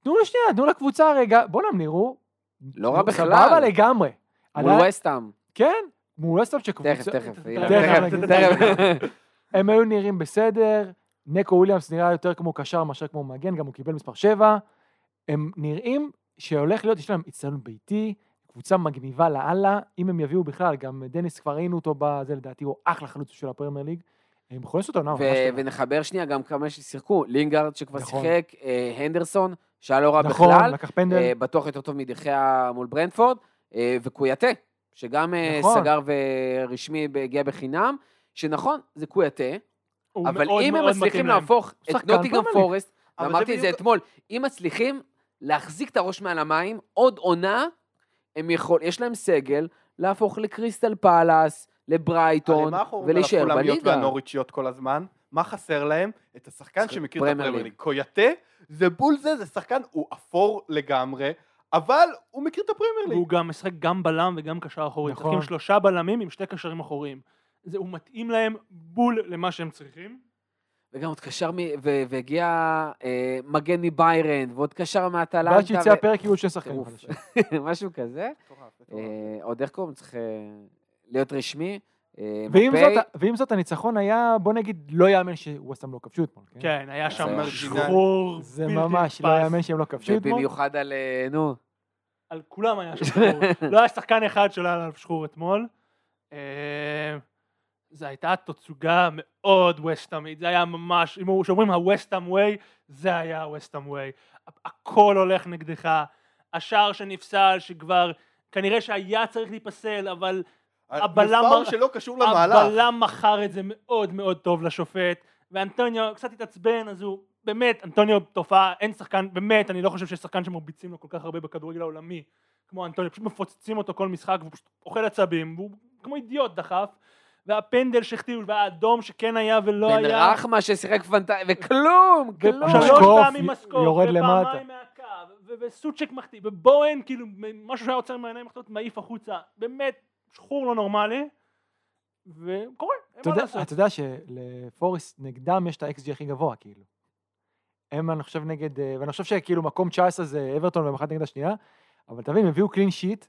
תנו לשנייה, תנו לקבוצה רגע, בוא'נה, הם נראו... לא רע בכלל. סבבה לגמרי. מול ווסטהאם. כן, מול ווסטהאם שקבוצה... תכף, תכף, תכף. הם היו נראים בסדר, נקו וויליאמס נראה יותר כמו קשר מאשר כמו מגן, גם הוא קיבל מספר 7. הם נראים שהולך להיות, יש להם אצטדיון ביתי, קבוצה מגניבה לאללה, אם הם יביאו בכלל, גם דניס כבר ראינו אותו בזה, לדעתי הוא אחלה חלוץ של הפרמייר ליג. הם יכולים לעשות עונה ממש ו- טובה. ונחבר שנייה גם כמה ששיחקו, לינגארד שכבר נכון. שיחק, אה, הנדרסון, שהיה לא רע נכון, בכלל, לקח פנדל. אה, בטוח יותר טוב מדחיה מול ברנדפורד, אה, וקויאטה, שגם נכון. סגר ורשמי הגיע בחינם, שנכון, זה קויאטה, אבל מאוד אם הם מאוד מצליחים מתאים להם. להפוך את ליג. פורסט, ואמרתי את זה אתמול, אם מצליחים להחזיק את הראש מעל המים, עוד עונה, הם יכול, יש להם סגל להפוך לקריסטל פאלאס, לברייטון, הרי מה אנחנו אומרים על ולהישאר הפולהמיות בליגה. והנוריצ'יות כל הזמן? מה חסר להם? את השחקן שחק- שמכיר את פרמייר הפרמייר ליג. ליג. קויאטה זה בול זה, זה שחקן, הוא אפור לגמרי, אבל הוא מכיר את הפרמייר ליג. והוא גם משחק גם בלם וגם קשר אחורי. נכון. משחקים שלושה בלמים עם שתי קשרים אחוריים. זה, הוא מתאים להם בול למה שהם צריכים. וגם עוד קשר, מ- ו- והגיע אה, מגן מביירן, ועוד קשר מאטלנטה, ועד שיצא ו- הפרק יהיו שני שחקנים. משהו כזה. אה, עוד איך קוראים? צריך אה, להיות רשמי. אה, ועם. זאת, ועם זאת, הניצחון היה, בוא נגיד, לא יאמן שווסטהאם לא כבשו אתמול. כן? כן, היה שם זה שחרור זה בלתי ממש, לא. יאמן שהם לא כבשו אתמול. ובמיוחד על, נו, על כולם היה שם שחרור. לא היה שחקן אחד שלא היה עליו שחרור אתמול. אה, זו הייתה תצוגה מאוד ווסטאמית, זה היה ממש, אם כשאומרים הווסטאם ווי, זה היה הווסטאם ווי. הכל הולך נגדך, השער שנפסל שכבר, כנראה שהיה צריך להיפסל, אבל הבלם- פאול שלא קשור למהלך. הבלם מכר את זה מאוד מאוד טוב לשופט, ואנטוניו קצת התעצבן, אז הוא, באמת, אנטוניו תופעה, אין שחקן, באמת, אני לא חושב שיש שחקן שמרביצים לו כל כך הרבה בכדורגל העולמי, כמו אנטוניו, פשוט מפוצצים אותו כל משחק, והוא פשוט אוכל עצבים, והוא כמו אידיוט דחף, והפנדל שהחטיאו, והאדום שכן היה ולא בן היה, רחמה ששיחק פנטזי, וכלום, כלום. משקוף, פעמים מסקוף, יורד למטה. ופעמיים מהקו, וסוצ'ק מחטיא, ובוהן, כאילו, משהו שהיה עוצר מהעיניים מחטאות, מעיף החוצה, באמת, שחור לא נורמלי, וקורה, אין אתה מה יודע- לעשות. אתה יודע שלפורסט נגדם יש את ה-XG הכי גבוה, כאילו. הם, אני חושב, נגד, אה, ואני חושב שכאילו מקום 19 זה אברטון אחת נגד השנייה, אבל תבין, הם הביאו קלין שיט,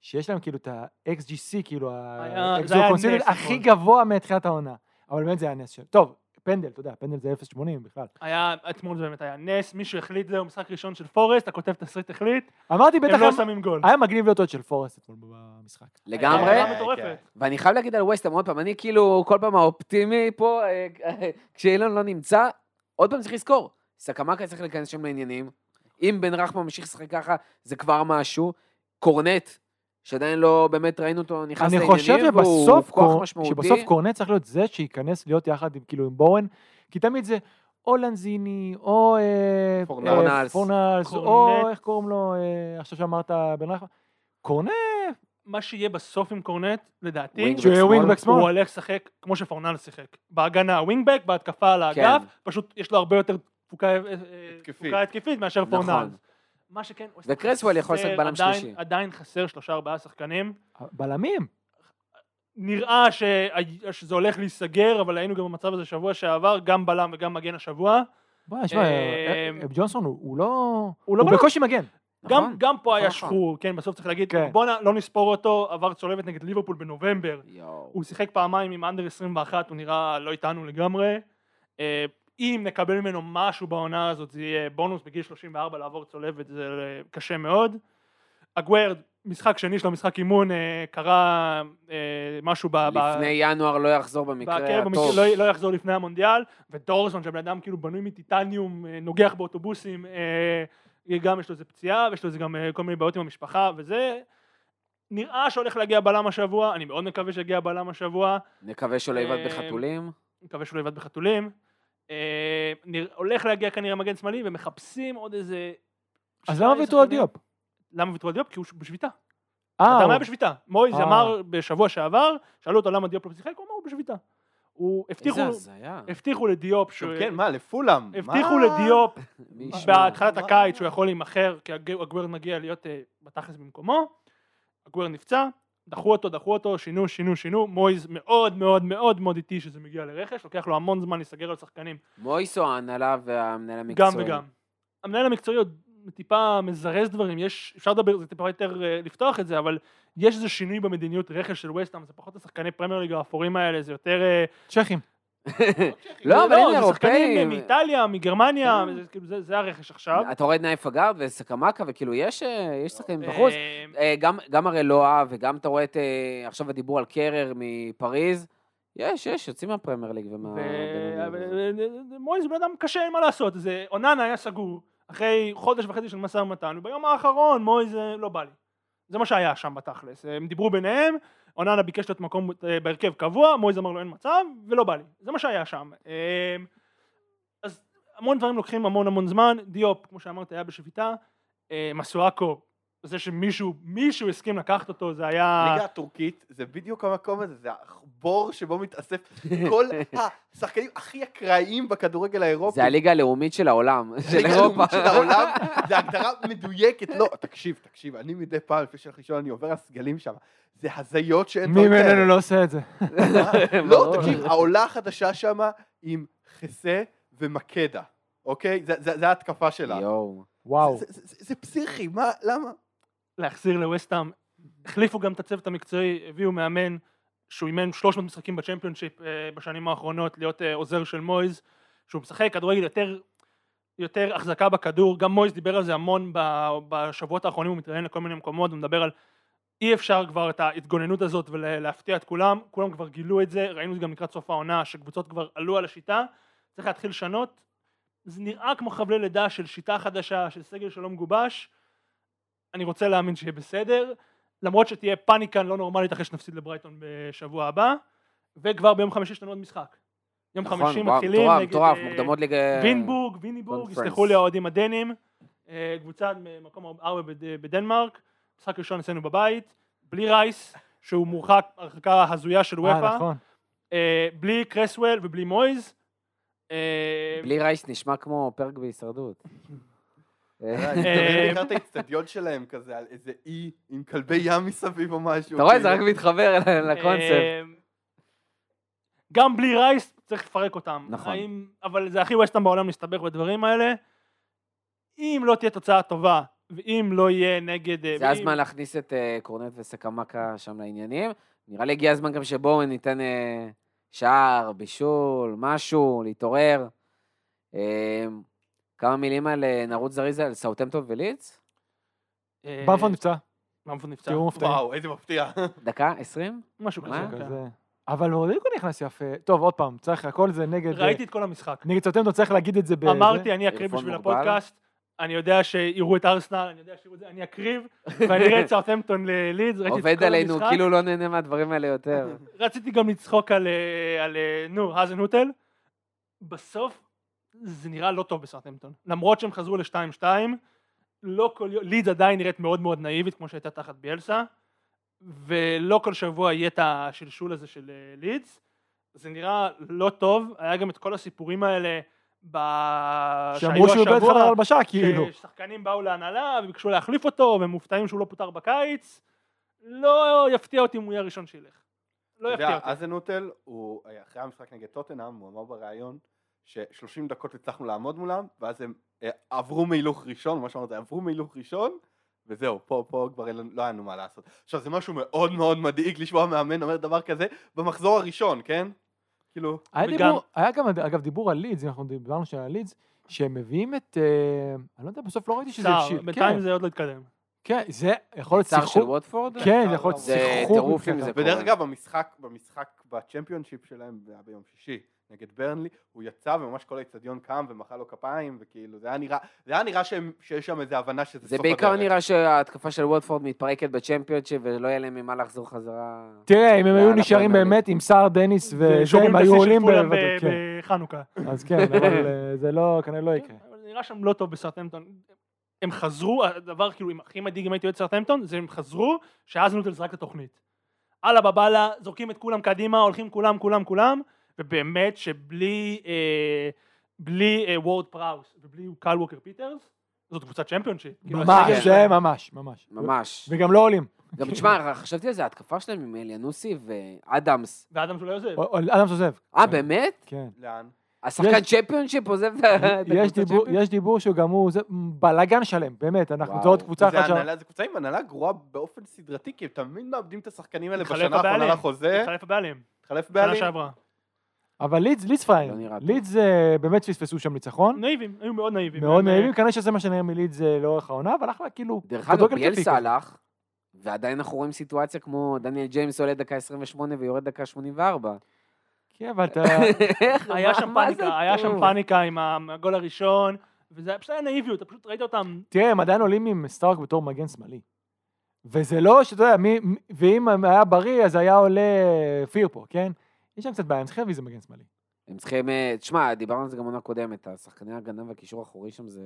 שיש להם כאילו את ה-XGC, כאילו, היה- ה- זה היה Exo Conceded נס הכי. גבוה מתחילת העונה. אבל באמת זה היה נס של... טוב, פנדל, אתה יודע, פנדל זה 0.80 בכלל. היה, אתמול זה באמת היה נס, מישהו החליט זהו, משחק ראשון של פורסט, הכותב תסריט החליט, אמרתי, בטח, הם לא שמים גול. היה מגניב להיות עוד של פורסט אתמול במשחק. לגמרי. היה כן. מטורפת. ואני חייב להגיד על ווסטהאם עוד פעם, אני כאילו כל פעם האופטימי פה, אה, אה, כשאילון לא נמצא, עוד פעם צריך לזכור, סקמקה צריך להיכנס שם לעניינים. אם בן רחמן ממשיך לשחק ככה, זה כבר משהו. קורנט, שעדיין לא באמת ראינו אותו נכנס אני חושב לעניינים, והוא כוח. משמעותי. שבסוף קורנט צריך להיות זה שייכנס להיות יחד עם, כאילו, עם בורן, כי תמיד זה או לנזיני, או אה, פורנלס. אה, פורנלס. פורנלס, או. איך קוראים לו, אה, עכשיו שאמרת בן רחמן, קורנט, מה שיהיה בסוף עם קורנט, לדעתי. הוא הולך לשחק כמו שפורנל שיחק. בהגנה ווינגבק, בהתקפה על כן. האגף, פשוט יש לו הרבה יותר תפוקה התקפית. מאשר נכון. מה שכן, וקרסוול יכול לשחק חסר, בלם עדיין- שלישי. עדיין חסר שלושה ארבעה שחקנים. בלמים. נראה ש... שזה הולך להיסגר, אבל היינו גם במצב הזה שבוע שעבר, גם בלם וגם מגן השבוע. בוא, תשמע, אה, אה, אה, ג'ונסון הוא לא... הוא לא הוא. בקושי מגן. גם, נכון, גם פה היה נכון. שחרור, כן, בסוף צריך להגיד, כן. בוא נ- לא נספור אותו, עבר צולבת נגד ליברפול בנובמבר. יואו. הוא שיחק פעמיים עם אנדר 21, הוא נראה לא איתנו לגמרי. אה, אם נקבל ממנו משהו בעונה הזאת, זה יהיה בונוס בגיל 34 לעבור צולבת, זה קשה מאוד. אגוורד, משחק שני שלו, משחק אימון, אה, קרה אה, משהו ב... ב- לפני ינואר לא יחזור במקרה במקרה- הטוב. לא, לא יחזור לפני המונדיאל, ודורסון שבן אדם כאילו בנוי מטיטניום, אה, נוגח באוטובוסים, גם יש לו איזה פציעה, ויש לו איזה גם כל מיני בעיות עם המשפחה, וזה נראה שהולך להגיע בלם השבוע, אני מאוד מקווה שיגיע בלם השבוע, נקווה שלא יבעט בחתולים. מקווה שהוא לא יבעט בחתולים. אה, הולך להגיע כנראה מגן שמאלי, ומחפשים עוד איזה... אז למה ויתרו על. דיופ? למה ויתרו על דיופ? כי הוא בשביתה. אה, אדם הוא- היה בשביתה. מויז אה. אמר בשבוע שעבר, שאלו אותו למה דיופ לא שיחק, הוא אמר הוא בשביתה. הוא הבטיחו. הבטיחו לדיופ, שהוא- כן, מה, לפולהאם? הבטיחו מה? לדיופ? בהתחלת? הקיץ שהוא יכול להימכר, כי הגו- אגרד מגיע להיות אה, בתכלס במקומו, אגרד נפצע, דחו אותו, דחו אותו, שינו, שינו, שינו, מויז מאוד מאוד מאוד מאוד איטי שזה מגיע לרכש, לוקח לו המון זמן להיסגר על שחקנים, מויס או ההנהלה והמנהל גם המקצועי? וגם. המנהל המקצועי עוד טיפה מזרז דברים, יש, אפשר לדבר, זה טיפה יותר אה, לפתוח את זה, אבל יש איזה שינוי במדיניות רכש של וסטהאם, זה פחות השחקני פרמייר ליג האפורים האלה, זה יותר... אה, צ'כים. לא, אבל הנה זה שחקנים אירופאים. מאיטליה, מגרמניה. זה, כאילו, זה, הרכש עכשיו. אתה רואה את נייף אגב וסקמקה, וכאילו יש אה, שחקנים בחוץ. אה, אה, גם, הרי לואה, וגם אתה רואה את, אה, עכשיו הדיבור על קרר מפריז, יש, יש, יוצאים מהפרמייר ליג ומה... ומויז בן אדם קשה, אין מה לעשות, זה אוננה היה סגור אחרי חודש וחצי של משא ומתן, וביום האחרון מויז אה, לא בא לי. זה מה שהיה שם בתכלס, הם דיברו ביניהם, אוננה ביקש להיות מקום אה, בהרכב קבוע, מויז אמר לו אין מצב, ולא בא לי, זה מה שהיה שם. אה, אז המון דברים לוקחים המון המון זמן, דיופ, כמו שאמרת, היה בשביתה, אה, מסואקו, זה שמישהו, מישהו הסכים לקחת אותו, זה היה... הליגה הטורקית זה בדיוק המקום הזה, זה הבור שבו מתאסף כל השחקנים הכי אקראיים בכדורגל האירופי. זה הליגה הלאומית של העולם, של הליגה אירופה. הלאומית של העולם, זה הגדרה מדויקת, לא, תקשיב, תקשיב, אני מדי פעם לפני שהולך לישון אני עובר על סגלים שם, זה הזיות שאין מי. ממנו לא עושה את זה? לא, ברור. תקשיב, העולה החדשה שם עם חסה ומקדה, אוקיי? זה- זה זה ההתקפה שלה. יואו. וואו. זה פסיכי, מה, למה? להחזיר לווסטהאם. החליפו גם את הצוות המקצועי, הביאו מאמן שהוא אימן 300 משחקים בצ'מפיונשיפ אה, בשנים האחרונות, להיות אה, עוזר של מויז, שהוא משחק כדורגל יותר, יותר החזקה בכדור, גם מויז דיבר על זה המון בשבועות האחרונים, הוא מתראיין לכל מיני מקומות, הוא מדבר על אי אפשר כבר את ההתגוננות הזאת ולהפתיע את כולם, כולם כבר גילו את זה, ראינו את זה גם לקראת סוף העונה, שקבוצות כבר עלו על השיטה, צריך להתחיל לשנות, זה נראה כמו חבלי לידה של שיטה חדשה, של סגל שלא מגובש, אני רוצה להאמין שיהיה בסדר, למרות שתהיה פאניקה לא נורמלית אחרי שנפסיד לברייטון בשבוע הבא, וכבר ביום חמישי יש לנו עוד משחק. יום נכון, חמישי וואו, מתחילים מטורף, נגד מטורף, אה, מוקדמות ליגה... וינבורג, ויניבורג. יסלחו לי האוהדים הדנים, אה, קבוצה במקום ארבע בד- בדנמרק, משחק ראשון אצלנו בבית, בלי רייס, שהוא מורחק הרחקה הזויה של אה, וופא, נכון. בלי קרסוול ובלי מויז. בלי רייס נשמע כמו פרק בהישרדות. אני תמיד זוכר את האיצטדיון שלהם כזה, על איזה אי עם כלבי ים מסביב או משהו. אתה רואה, זה רק כאילו. מתחבר ל- לקונספט. אה, גם בלי רייס צריך לפרק אותם. נכון. האם, אבל זה הכי ווסטהאם בעולם להסתבך בדברים האלה. אם לא תהיה תוצאה טובה, ואם לא יהיה נגד... אה, זה ואם- הזמן להכניס את אה, קורנט וסקמקה שם לעניינים. נראה לי הגיע הזמן גם שבואו ניתן אה, שער, בישול, משהו, להתעורר. אה, כמה מילים על אה, נרוץ זריז על סאוטהמפטון ולידס? אה, במפורד נפצע, במפורד נפצע. תראו מופתעים. וואו, איזה מפתיע. דקה? עשרים? משהו כזה. כן. אבל רודריקו נכנס יפה. טוב, עוד פעם, צריך, הכל זה נגד... ראיתי את כל המשחק. נגד סאוטהמפטון צריך להגיד את זה ב... אמרתי, אני אקריב בשביל. הפודקאסט. אני יודע שיראו את ארסנל, אני יודע שיראו את זה, אני אקריב, ואני אראה את סאוטהמפטון ללידס, ראיתי את כל עובד עלינו, המשחק. כאילו לא נהנה מהדברים האלה יותר. רציתי גם לצחוק על, אה, על אה, נו, האזנהוטל. בסוף זה נראה לא טוב בסאוטהמפטון. למרות שהם חזרו ל-2-2, לא כל יום, לידס עדיין נראית מאוד מאוד נאיבית, כמו שהייתה תחת ביאלסה, ולא כל שבוע יהיה את השלשול הזה של אה, לידס. זה נראה לא טוב, היה גם את כל הסיפורים האלה ב... שאמרו שהוא איבד חדר הלבשה, כאילו. ששחקנים באו להנהלה וביקשו להחליף אותו, והם מופתעים שהוא לא פוטר בקיץ. לא יפתיע אותי אם הוא יהיה הראשון שילך. לא אתה יפתיע יודע, אותי. אזנוטל, הוא, אחרי המשחק נגד טוטנאם, הוא אמר בריאיון ש-30 דקות הצלחנו לעמוד מולם, ואז הם אה, עברו מהילוך ראשון, מה שאמרת, עברו מהילוך ראשון, וזהו, פה, פה כבר לא היה לנו מה לעשות. עכשיו, זה משהו מאוד מאוד מדאיג לשמוע מאמן אומר דבר כזה במחזור הראשון, כן? כאילו, היה וגם- דיבור, היה גם, אגב, דיבור על לידס, אם אנחנו דיברנו שם על לידס, שהם מביאים את, אה, אני לא יודע, בסוף לא ראיתי שזה הבשיל. בינתיים כן, זה עוד לא התקדם. כן, זה יכול להיות צער של שיחוק. ווטפורד? כן, זה יכול להיות זה שיחוק. טירוף אם. זה- ודרך קורה. אגב, במשחק, במשחק בצ'מפיונשיפ שלהם, זה היה ביום שישי, נגד ברנלי, הוא יצא וממש כל האצטדיון קם ומחא לו כפיים, וכאילו, זה היה נראה, זה היה נראה שהם, שיש שם איזה הבנה שזה זה סוף בעיקר הדרך. נראה שההתקפה של ווטפורד מתפרקת בצ'מפיונשיפ ולא יהיה להם ממה לחזור חזרה. תראה, אם הם היו נשארים. באמת עם סער דניס וזה, שוברים הם את היו עולים כן. בחנוכה. אז כן, אבל אה, זה לא, כנראה לא יקרה. אבל נראה שם לא טוב בסרטמפטון. הם חזרו, הדבר כאילו אם הכי מדאיג אם הייתי אוהד סרטמפטון, זה הם חזרו, שאז נוטל זרק את התוכנית. אללה בבאללה, זורקים את כולם קדימה, הולכים כולם, כולם, כולם, ובאמת שבלי אה, בלי אה, וורד פראוס ובלי קייל ווקר פיטרס, זאת קבוצת צ'מפיונשיפ. כאילו, ממש, זה ממש, ממש. ממש. וגם לא עולים. גם תשמע, חשבתי על זה, ההתקפה שלהם עם אליאנוסי ואדמס. ואדם שלא עוזב. אדמס עוזב. אה, באמת? כן. לאן? השחקן צ'מפיונשיפ עוזב את ה- את יש הקבוצת דיבור- צ'מפיונשיפ? יש דיבור שגם הוא, זה בלאגן שלם, באמת, אנחנו. זו עוד קבוצה אחת ש... הנהלה, זה קבוצה עם הנהלה גרועה באופן סדרתי, כי הם תמיד מאבדים את השחקנים האלה בשנה האחרונה הבעלים. לחוזה, התחלף הבעלים. התחלף שנה בעלים. שעברה. אבל לידס, לידס. לא טוב. לידס אה, באמת פספסו שם ניצחון. נאיבים, היו מאוד נאיבים. מאוד אה, נאיבים, כנראה שזה מה שנראה מלידס אה, לאורך העונה, אבל אחלה, כאילו, דרך אגב, ביאלסה כזה. הלך, ועדיין אנחנו רואים סיטואציה כמו דניאל ג'יימס עולה דקה 28 ויורד דקה 84. כן, אבל אתה... היה שם פאניקה, היה שם? פאניקה עם הגול הראשון, וזה פשוט היה נאיביות, אתה פשוט ראית אותם, תראה, הם עדיין עולים עם סטארק בתור מגן שמאלי. וזה לא שאתה יודע, ואם היה בריא, אז היה עולה פיר פה, כן? יש שם קצת בעיה, הם צריכים להביא איזה מגן שמאלי. הם צריכים... אה, תשמע, דיברנו על זה גם עונה קודמת, השחקני ההגנה והקישור האחורי שם זה...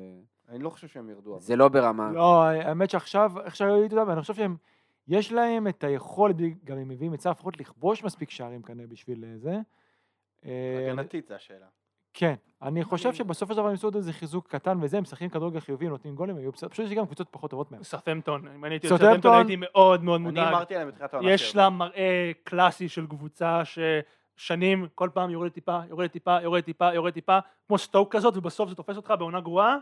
אני לא חושב שהם ירדו. זה לא ברמה. לא, האמת שעכשיו, איך שראיתי אותם, אני חושב שהם, יש להם את היכולת, גם הם מביאים את צהר לפחות לכבוש מספיק שערים כנראה בשביל אה, זה. אה, הגנתית זה השאלה. כן, אני חושב שבסופו של דבר הם עשו עוד איזה חיזוק קטן וזה, הם משחקים כדורגל חיובי, נותנים גולים, היו פשוט יש גם קבוצות פחות טובות מהם. סרטמפטון, אם אני הייתי סרטמפטון הייתי מאוד מאוד אני מודאג. אמרתי להם בתחילת העונה יש שירדו. לה מראה קלאסי של קבוצה ששנים, כל פעם יורדת טיפה, יורדת טיפה, יורדת טיפה, יורדת טיפה, כמו סטוק כזאת, ובסוף זה תופס אותך בעונה גרועה,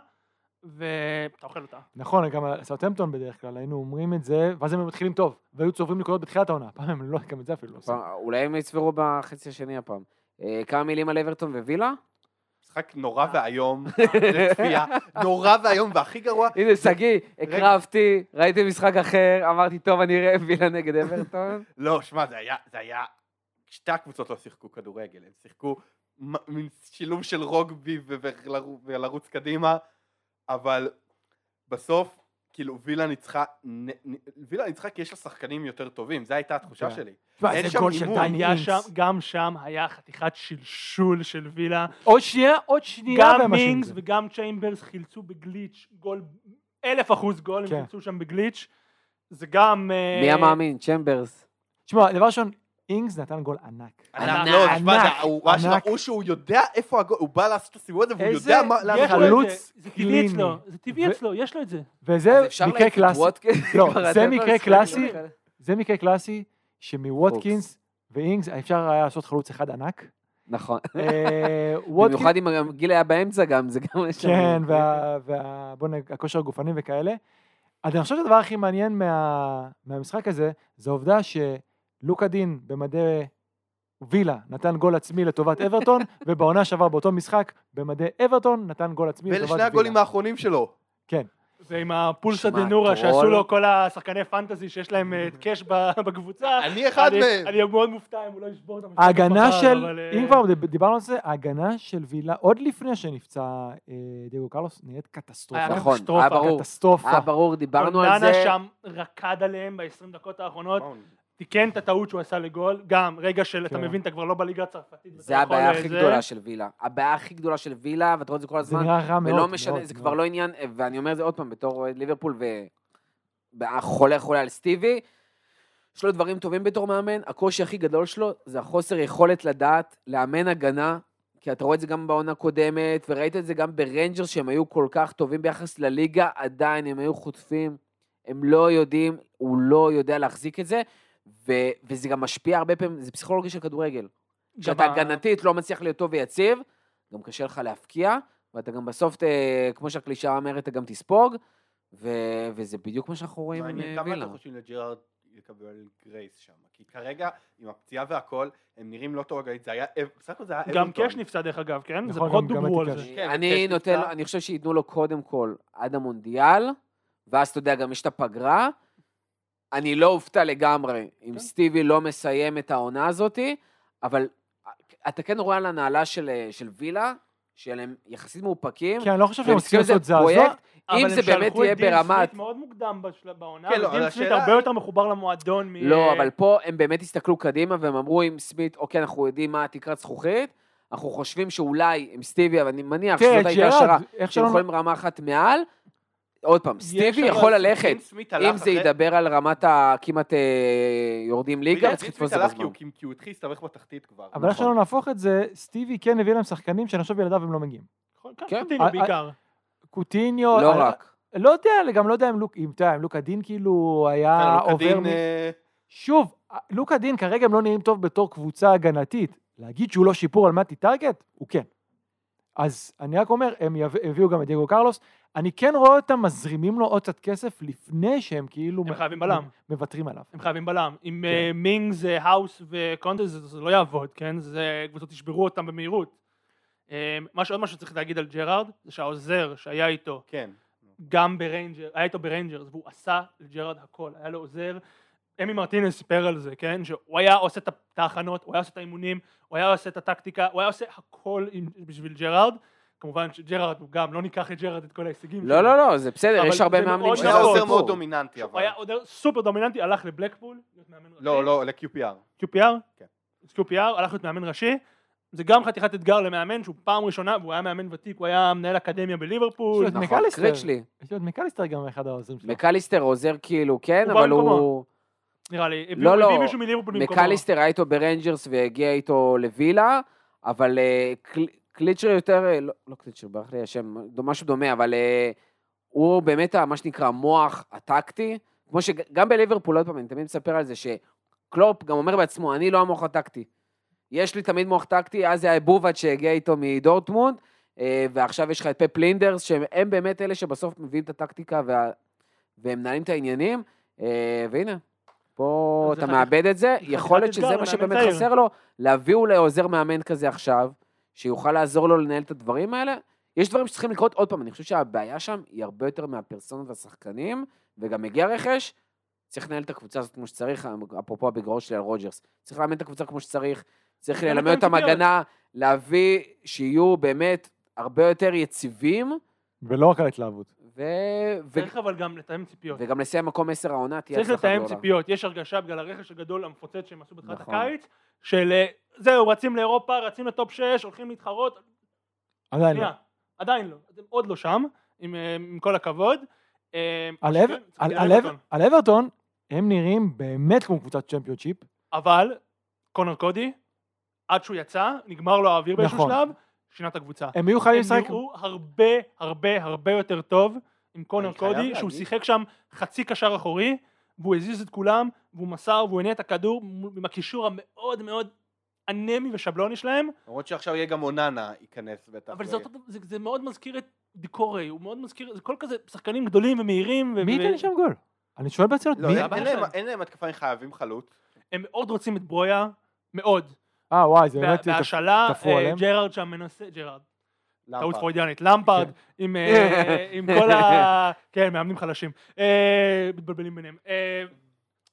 ואתה אוכל אותה. נכון, גם על סאוטהמפטון בדרך כלל, היינו אומרים את זה, ואז הם מתחילים טוב, והיו צוברים נקודות בתחילת העונה, הפעם הם לא, גם את זה אפילו לא עושים. פעם- אולי הם יצברו בחצי השני הפעם. אה, כמה מילים על אברטון ווילה? משחק נורא ואיום לצפייה, נורא ואיום, והכי גרוע, הנה, שגיא, הקרבתי, ראיתי משחק אחר, אמרתי, טוב, אני אראה וילה נגד אברטון. לא, שמע, זה היה, שתי הקבוצות לא שיחקו כדורגל, הם שיחקו מין שילוב של רוגבי ולרוץ קדימה, אבל בסוף, כאילו, וילה ניצחה, וילה ניצחה כי יש לה שחקנים יותר טובים, זו הייתה התחושה כן. שלי. תשמע, זה גול של אינגס. שם, גם שם היה חתיכת שלשול של וילה. עוד שנייה, עוד שנייה, גם מינגס. וגם צ'יימברס חילצו בגליץ', גול, אלף אחוז גול, הם כן. חילצו שם בגליץ'. זה גם... אה, מי המאמין? צ'מברס. תשמע, דבר ראשון, אינגס נתן גול ענק. ענק, לא, ענק, הוא שהוא יודע איפה הגול, הוא בא לעשות את הסיבוב הזה, והוא איזה- יודע מה, את חלוץ זה, זה טבעי קליני. אצלו, זה טבעי אצלו, יש לו את זה. וזה מקרה קלאסי? לא, זה מקרה קלאסי. זה מקרה קלאסי שמווטקינס ואינגס אפשר היה לעשות חלוץ אחד ענק. נכון. אה, במיוחד אם הגיל היה באמצע גם, זה גם... כן, וה- וה- בוא נגיד, הכושר הגופני וכאלה. אז אני חושב שהדבר הכי מעניין מה- מהמשחק הזה, זה העובדה שלוקה דין במדי וילה נתן גול עצמי לטובת אברטון, ובעונה שעברה באותו משחק, במדי אברטון נתן גול עצמי לטובת ואלה וילה. שני הגולים האחרונים שלו. כן. ועם הפולסא שמע, דנורה שעשו. לו כל השחקני פנטזי שיש להם אה, קאש בקבוצה. אני אחד מהם. אני מאוד מופתע אם הוא לא ישבור את המשחק ההגנה של, אה, אם כבר דיברנו על זה, ההגנה של וילה, עוד לפני שנפצע אה, דייגו קרלוס, נראית קטסטרופה. היה נכון, קטסטרופה, היה ברור. קטסטרופה. היה ברור, דיברנו על אוננה זה. שם רקד עליהם ב-20 דקות האחרונות, וואו, תיקן את הטעות שהוא עשה לגול, גם רגע של אתה כן. מבין אתה כבר לא בליגה הצרפתית. זה הבעיה אה, הכי זה- גדולה של וילה. הבעיה הכי גדולה של וילה, ואתה רואה את זה כל זה הזמן, נראה רע מאוד. ולא משנה, זה. כבר לא עניין, ואני אומר את זה עוד פעם, בתור אוהד ליברפול וחולה חולה על סטיבי, יש לו דברים טובים בתור מאמן, הקושי הכי גדול שלו זה החוסר יכולת לדעת לאמן הגנה, כי אתה רואה את זה גם בעונה קודמת, וראית את זה גם ברנג'רס שהם היו כל כך טובים ביחס לליגה, עדיין הם היו חוטפים, הם לא יודעים, הוא לא יודע להחזיק את זה, ו- וזה גם משפיע הרבה פעמים, זה פסיכולוגיה של כדורגל. כשאתה הגנתית לא מצליח להיות טוב ויציב, גם קשה לך להבקיע, ואתה גם בסוף, ת, כמו שהקלישאה אומרת, אתה גם תספוג, ו, וזה בדיוק מה שאנחנו רואים עם אה, כמה וילה. אתם חושבים לג'רארד יקבל גרייס שם? כי כרגע, עם הפציעה והכל, הם נראים לא טוב הגלית, זה היה, בסך הכל זה היה גם. קאש נפצע דרך אגב, כן? זה נכון, פחות דוברו על זה. כן, אני נותן, נפצע. אני חושב שייתנו לו קודם כל עד המונדיאל, ואז אתה יודע, גם יש את הפגרה. אני לא אופתע לגמרי אם כן. סטיבי לא מסיים את העונה הזאתי, אבל אתה כן רואה על הנעלה של, של וילה, שהם יחסית מאופקים, כן, אני לא חושב שהם צריכים מסתכלים על זה לעשות זעזוע. פרויקט, אם אבל זה הם באמת שלחו יהיה את דין ברמת... סמית מאוד מוקדם בשל- בעונה, כן, לא, ודין סמית השאלה הרבה יותר מחובר למועדון מ... לא, אבל פה הם באמת הסתכלו קדימה והם אמרו עם סמית, אוקיי, אנחנו יודעים מה התקרת זכוכית, אנחנו חושבים שאולי עם סטיבי, אבל אני מניח שזאת הייתה השערה, שהם. יכולים רמה אחת מעל. עוד פעם, סטיבי יכול ללכת, אם זה ידבר על רמת הכמעט אה, יורדים ליגה, צריך לתפוס את הלך הזמן. כי הוא- התחיל להסתבך בתחתית כבר. אבל איך נכון. שלא נהפוך את זה, סטיבי כן הביא להם שחקנים שאני חושב בלעדיו הם לא מגיעים. כן, כן. קוטיניו אה, בעיקר. קוטיניו, לא רק. לא יודע, גם לא יודע אם לוק, אם אתה יודע, אם לוקה דין כאילו היה כן, עובר... אה, שוב, לוקה דין כרגע הם לא נראים טוב בתור קבוצה הגנתית. להגיד שהוא לא שיפור על מתי טארגט? הוא כן. אז אני רק אומר, הם יב- הביאו גם את דייגו קרלוס. אני כן רואה אותם מזרימים לו עוד קצת כסף לפני שהם כאילו... הם חייבים בלם. מוותרים עליו. הם חייבים בלם. עם כן. אה, מינגס, אה, האוס וקונסה זה זה לא יעבוד, כן? זה קבוצות ישברו אותם במהירות. אה, מה שעוד משהו שצריך להגיד על ג'רארד, זה שהעוזר שהיה איתו, כן. גם בריינג'ר, היה איתו בריינג'רס, והוא עשה לג'רארד הכל, היה לו עוזר. אמי מרטינס סיפר על זה, כן? שהוא היה עושה את ההכנות, הוא היה עושה את האימונים, הוא היה עושה את הטקטיקה, הוא היה עושה הכל עם- בשביל ג'רארד. כמובן שג'רארד הוא גם, לא ניקח את ג'רארד את כל ההישגים לא, לא, לא, זה בסדר, אבל יש הרבה זה מאמנים הוא שזה היה נכון. עוזר מאוד. דומיננטי, הוא אבל... היה עוזר סופר דומיננטי, הלך לבלקפול. לא, לא, ל-QPR. QPR? כן. QPR, הלך להיות מאמן ראשי. זה גם חתיכת אתגר למאמן שהוא פעם ראשונה, והוא היה מאמן ותיק, הוא היה מנהל אקדמיה בליברפול. יש לו את נכון, מקליסטר. יש לו את מקליסטר גם אחד העוזרים שלו. מקליסטר עוזר כאילו, כן, הוא אבל. הוא... נראה לי. לא, לא. הביאו מישהו מליברפול במקומו. מקליסטר היה איתו ברנג'רס והגיע איתו לווילה, אבל אה, קליצ'ר יותר, אה, לא, לא קליצ'ר, ברח לי השם, משהו דומה, אבל אה, הוא באמת מה שנקרא המוח הטקטי, כמו שגם בליברפול, עוד פעם, אני תמיד מספר על זה, שקלופ גם אומר בעצמו, אני לא המוח הטקטי. יש לי תמיד מוח טקטי, אז זה היה בובט שהגיע איתו מדורטמונד, אה, ועכשיו יש לך את פפ לינדרס, שהם באמת אלה שבסוף מביאים את הטקטיקה וה... והם מנהלים את העניינים, אה, והנה, פה אתה מאבד את זה, יכול להיות שזה מה שבאמת. חסר לו, להביא אולי עוזר מאמן כזה עכשיו, שיוכל לעזור לו לנהל את הדברים האלה. יש דברים שצריכים לקרות עוד פעם, אני חושב שהבעיה שם היא הרבה יותר מהפרסונות והשחקנים, וגם מגיע רכש, צריך לנהל את הקבוצה הזאת כמו שצריך, אפרופו הבגרור שלי על רוג'רס. צריך לאמן את הקבוצה כמו שצריך, צריך גם ללמד אותם. הגנה, להביא שיהיו באמת הרבה יותר יציבים, ולא רק על התלהבות. ו... ו... צריך אבל גם לתאם ציפיות. וגם לסיים מקום 10 העונה תהיה צריך הצלחה לתאם גדולה. ציפיות. יש הרגשה בגלל הרכש הגדול המפוצץ שהם עשו בתחילת נכון. הקיץ, של אה, זהו, רצים לאירופה, רצים לטופ 6, הולכים להתחרות. עדיין לא. שנייה, עדיין לא. אתם עוד לא שם, עם אה, עם כל הכבוד. אה, על אב- צריך אברטון. אב- על אברטון, הם נראים באמת כמו קבוצת צ'מפיונשיפ. אבל קונר קודי, עד שהוא יצא, נגמר לו האוויר באיזשהו נכון. שלב, שינה את הקבוצה. הם יהיו חייבים הם לשחק. נראו הרבה הרבה הרבה יותר טוב עם קונר קודי. שהוא שיחק שם חצי קשר אחורי, והוא הזיז את כולם, והוא מסר והוא הניע את הכדור עם הקישור המאוד מאוד אנמי ושבלוני שלהם, למרות שעכשיו יהיה גם אוננה ייכנס בטח. אבל ו- זה, אותו, זה, זה מאוד מזכיר את דיקורי, הוא מאוד מזכיר, זה כל כזה שחקנים גדולים ומהירים, ו- מי ו- ייתן לי שם גול? אני שואל ברצינות, לא, מי? אין- להם-. אין להם התקפה, הם חייבים חלוץ. הם מאוד רוצים את ברויה, מאוד, אה, וואי, זה באמת... והשאלה, תפרו אה. ג'רארד שם מנסה, ג'רארד, טעות. פרוידיאנית, למפרד, כן. עם, אה, עם כל ה... כן, מאמנים חלשים, אה, מתבלבלים ביניהם.